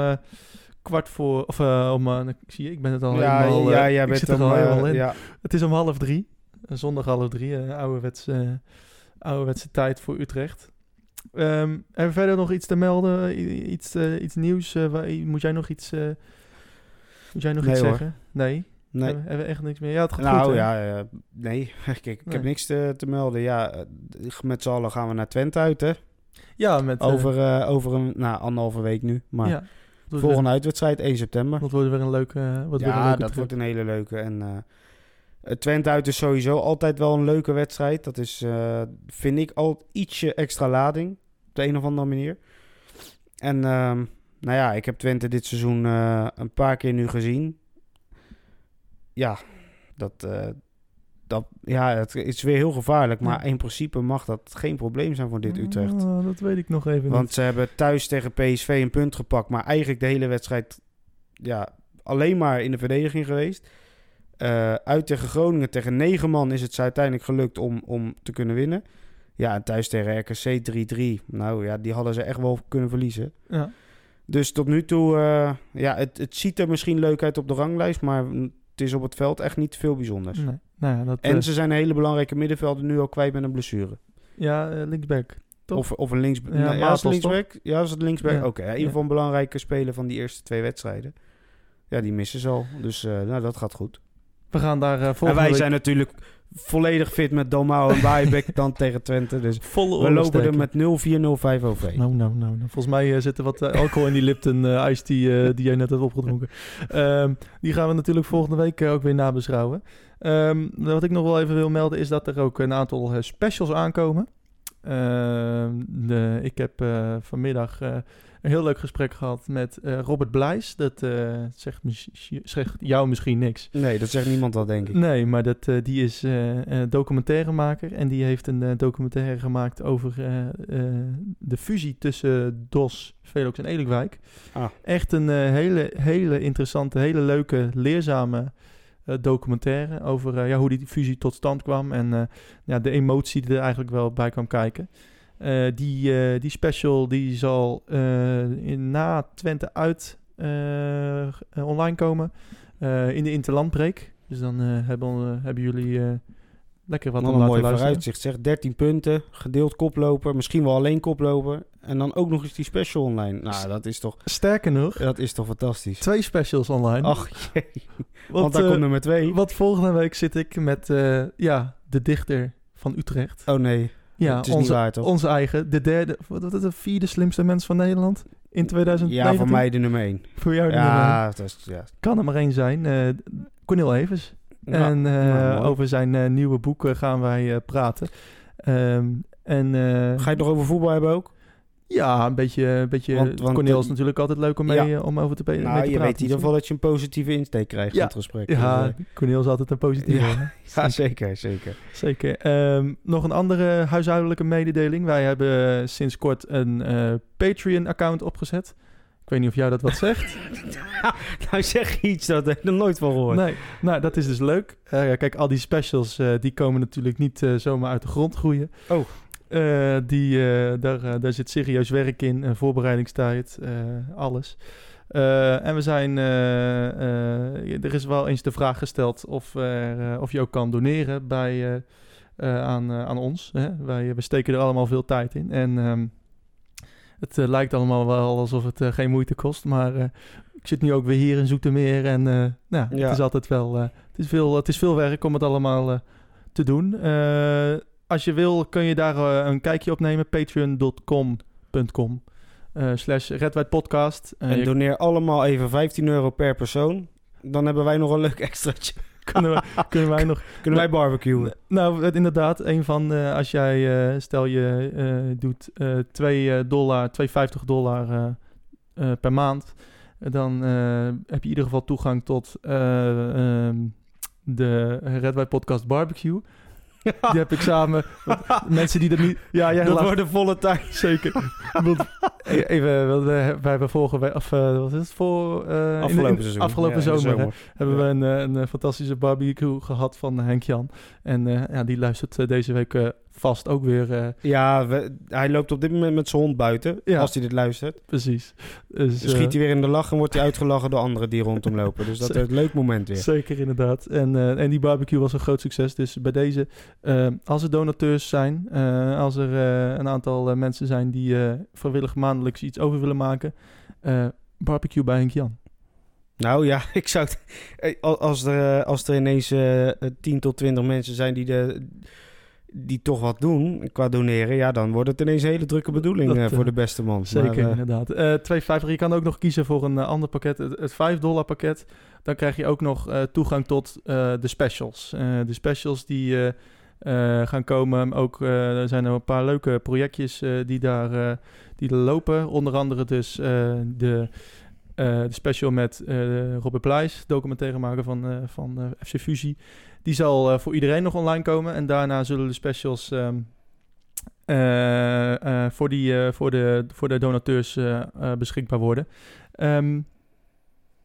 kwart voor... Of eh, om... ik zie je, ik ben het al ja, helemaal... ja, eh, jij bent er al helemaal in. ja. Het is om half drie. Zondag half drie. ouderwets, eh, ouderwetse tijd voor Utrecht. Hebben we verder nog iets te melden? I- Iets, iets nieuws? waar, moet jij nog iets, moet jij nog Nee, iets hoor. zeggen? Nee? Nee. Hebben, hebben we echt niks meer? Ja, het gaat Nou goed, ja, nee. Kijk, ik Nee. heb niks te, te melden. Ja, met z'n allen gaan we naar Twente uit, hè? Ja, met... Over, eh, over een, nou, anderhalve week nu. Maar ja. Volgende uitwedstrijd, 1 september. Dat wordt weer een leuke... eh, wordt weer een Ja, leuke dat trip. wordt een hele leuke. En het Twente uit is sowieso altijd wel een leuke wedstrijd. Dat is, eh, vind ik, al ietsje extra lading. Op de een of andere manier. En ehm, nou ja, ik heb Twente dit seizoen een paar keer nu gezien. Ja, dat, dat, ja, het is weer heel gevaarlijk. Maar in principe mag dat geen probleem zijn voor dit Utrecht. Dat weet ik nog even Want niet. ze hebben thuis tegen PSV een punt gepakt, maar eigenlijk de hele wedstrijd ja, alleen maar in de verdediging geweest. Eh, uit tegen Groningen, tegen negen man is het ze uiteindelijk gelukt om, om te kunnen winnen. Ja, en thuis tegen RKC 3-3. Nou ja, die hadden ze echt wel kunnen verliezen. Ja. Dus tot nu toe, eh, ja, het, het ziet er misschien leuk uit op de ranglijst, maar het is op het veld echt niet veel bijzonders. Nee. Nou ja, dat... En eh, ze zijn een hele belangrijke middenvelder nu al kwijt met een blessure. ja, eh, linksback. Of, of een links... Ja, nou, ja, linksback? Ja, was het linksback? Ja. Oké, in ieder geval een belangrijke speler van die eerste twee wedstrijden. Ja, die missen ze al. Dus eh, nou, dat gaat goed. We gaan daar volgende en wij week zijn natuurlijk volledig fit met Domau en Baaibeek dan tegen Twente. Dus volle we lopen er met 0-4-0-5 over. Nou, nou, nou. nou. Volgens mij zit er wat alcohol in die Lipton ijs die, eh, die jij net hebt opgedronken. Ehm, die gaan we natuurlijk volgende week ook weer nabeschouwen. Ehm, wat ik nog wel even wil melden is dat er ook een aantal eh, specials aankomen. Ehm, de, ik heb eh, vanmiddag eh, een heel leuk gesprek gehad met Robert Blijs. Dat zegt, jou misschien niks. Nee, dat zegt niemand al, denk ik. Nee, maar dat, die is documentairemaker en die heeft een documentaire gemaakt over de fusie tussen DOS, Velox en Elinkwijk. Ah. Echt een hele, hele interessante, hele leuke, leerzame documentaire over eh, ja, hoe die fusie tot stand kwam en eh, ja, de emotie die er eigenlijk wel bij kwam kijken. Eh, die, eh, die special die zal eh, in, na Twente uit eh, eh, online komen eh, in de interlandbreek. Dus dan eh, hebben, eh, hebben jullie eh, lekker wat Wat om een mooi vooruitzicht. Zeg 13 punten, gedeeld koploper, misschien wel alleen koploper. En dan ook nog eens die special online. Nou, dat is toch, Sterker nog, dat is toch fantastisch. twee specials online. Ach jee, want, want daar eh, komt nummer twee. want volgende week zit ik met eh, ja, de dichter van Utrecht. Oh nee, Ja, het is niet onze, waar toch? onze eigen, de derde, wat wat is het, de vierde slimste mens van Nederland in 2019. Ja, voor mij de nummer één. Voor jou de nummer één. Ja, dat is, ja. Kan er maar één zijn. eh Cornel Evers. Ja, en eh, nou, mooi. over zijn eh, nieuwe boek eh, gaan wij eh, praten. Ehm, en, eh, Ga je het nog over voetbal hebben ook? Ja, een beetje... Een beetje Want- want Cornel is natuurlijk altijd leuk om, mee, Ja. eh, om over te, pe- mee te Nou, je praten. weet in ieder geval dat je een positieve insteek krijgt Ja. van het gesprek. Ja, Dus, eh, Cornel is altijd een positieve. Ja. zeker, zeker. Zeker. Ehm, nog een andere huishoudelijke mededeling. Wij hebben eh, sinds kort een eh, Patreon-account opgezet. Ik weet niet of jou dat wat zegt. nou zeg iets dat ik er nooit van gehoord. Nee, nou dat is dus leuk. Eh, ja, kijk, al die specials eh, die komen natuurlijk niet eh, zomaar uit de grond groeien. Oh. Eh, die, eh, daar, daar zit serieus werk in, voorbereidingstijd, eh, alles. Eh, en we zijn, eh, eh, er is wel eens de vraag gesteld of, of je ook kan doneren bij, eh, eh, aan, aan ons. Hè? Wij, we steken er allemaal veel tijd in. En ehm, het eh, lijkt allemaal wel alsof het eh, geen moeite kost, maar eh, ik zit nu ook weer hier in Zoetermeer en nou, Ja. het is altijd wel, het, is veel, het is veel werk om het allemaal te doen. Als je wil kun je daar een kijkje op nemen, patreon.com.com slash Red Podcast. En doneer allemaal even 15 euro per persoon. Dan hebben wij nog een leuk extraatje. kunnen, we, kunnen wij nog Kunnen wij barbecuen? Nou, inderdaad, een van eh, als jij, eh, stel je eh, doet eh 2 dollar, 2,50 dollar per maand, dan heb je in ieder geval toegang tot eh, ehm, de Red White Podcast Barbecue. Die heb ik samen. mensen die dat niet. Ja, jij dat lacht een volle tijd. zeker. E- even, wij hebben vorige week, of eh, wat is het voor? eh, Afgelopen in- seizoen. Afgelopen Ja, zomer, hè, hebben Ja. we een, eh, een, fantastische barbecue gehad van Henk Jan. En ja, die luistert deze week vast ook weer. eh, Ja, we- hij loopt op dit moment met zijn hond buiten. Ja. Als hij dit luistert. precies. Dus, schiet eh, hij weer in de lach en wordt hij uitgelachen door anderen die rondom lopen. Dus dat is een leuk moment weer. Zeker, inderdaad. En, eh, en die barbecue was een groot succes. Dus bij deze, als er donateurs zijn, als er een aantal mensen zijn die vrijwillig maandelijks iets over willen maken, barbecue bij Henk Jan. Nou ja, ik zou het, als, er, als er ineens eh 10 tot 20 mensen zijn die, de, die toch wat doen qua doneren, ja, dan wordt het ineens een hele drukke bedoeling Dat, eh, eh, voor de beste man. Zeker, Maar, eh, inderdaad. Eh 2,50. Je kan ook nog kiezen voor een eh, ander pakket, het, het 5 dollar pakket. Dan krijg je ook nog eh, toegang tot eh, de specials. Eh, de specials die eh, eh, gaan komen. Ook eh, er zijn er een paar leuke projectjes eh, die, daar, eh, die er lopen. Onder andere dus eh, de, eh, de special met eh Robert Pleijs, documentaire maken van, eh, van eh, FC Fusie. Die zal eh, voor iedereen nog online komen. En daarna zullen de specials ehm, eh, eh, voor, die, voor, de, voor de donateurs beschikbaar worden. Ehm,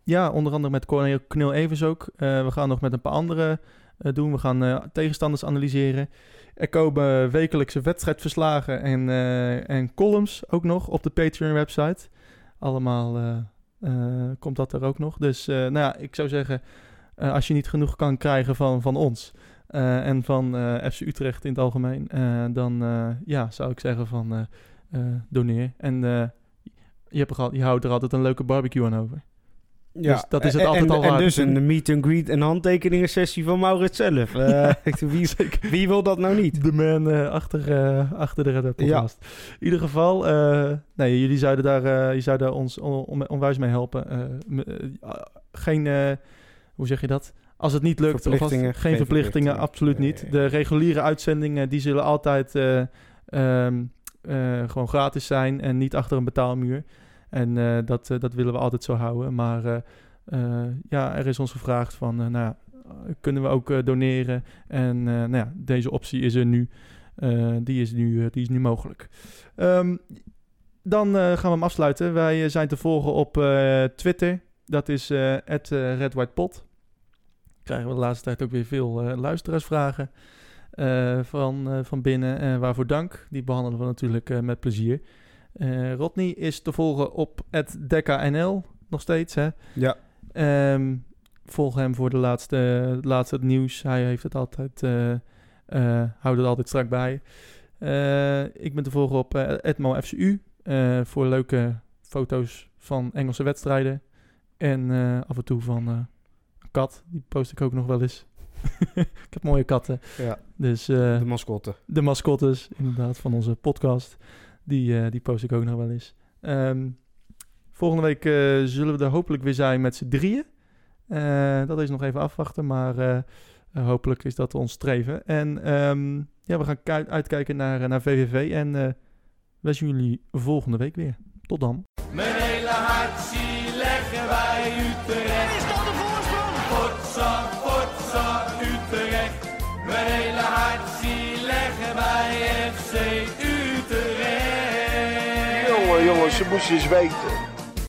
ja, onder andere met Cornel, Cornel Evers ook. We gaan nog met een paar andere doen. We gaan tegenstanders analyseren. Er komen wekelijkse wedstrijdverslagen en, en columns ook nog op de Patreon-website. Allemaal komt dat er ook nog. Dus nou ja, ik zou zeggen, eh, als je niet genoeg kan krijgen van, van ons... eh, en van eh, FC Utrecht in het algemeen, dan ja, zou ik zeggen van doneer. En je, hebt er al, je houdt er altijd een leuke barbecue aan over. ja. dus dat is het En- altijd en, al En waard dus een meet and greet en handtekeningen sessie van Maurits zelf. Eh, wie, wie wil dat nou niet? De man achter, achter de Red podcast. In ieder geval, nee, jullie zouden daar, je zouden ons on, on- onwijs mee helpen. Geen, hoe zeg je dat? Als het niet lukt, of als, geen geen verplichtingen, verplichtingen. absoluut niet. De reguliere uitzendingen, die zullen altijd eh, ehm, eh, gewoon gratis zijn en niet achter een betaalmuur. En eh, dat, dat willen we altijd zo houden. Maar ja, er is ons gevraagd van, nou ja, kunnen we ook doneren? En nou ja, deze optie is er nu. Die, is nu die is nu mogelijk. Ehm, dan gaan we hem afsluiten. Wij zijn te volgen op Twitter. Dat is @redwhitepot. Krijgen we de laatste tijd ook weer veel eh, luisteraarsvragen eh, van, eh, van binnen. Eh, waarvoor dank. Die behandelen we natuurlijk met plezier. Rodney is te volgen op @dekkanl nog steeds. Hè? Ja. Ehm, volg hem voor de laatste, laatste nieuws. Hij heeft het altijd, eh houden het altijd strak bij. Ik ben te volgen op uh, EtmoFCU eh, voor leuke foto's van Engelse wedstrijden. En af en toe van kat, die post ik ook nog wel eens. ik heb mooie katten. Ja, Dus eh, de mascotte. de mascottes, inderdaad, van onze podcast. Die, eh, die post ik ook nog wel eens. Ehm, volgende week eh, zullen we er hopelijk weer zijn met z'n drieën. Eh, dat is nog even afwachten, maar hopelijk is dat ons streven. En ehm, ja, we gaan uitkijken naar, naar VVV en eh wij zien jullie volgende week weer. Tot dan. Mijn hele hart zie leggen wij Utrecht. Moesten eens weten.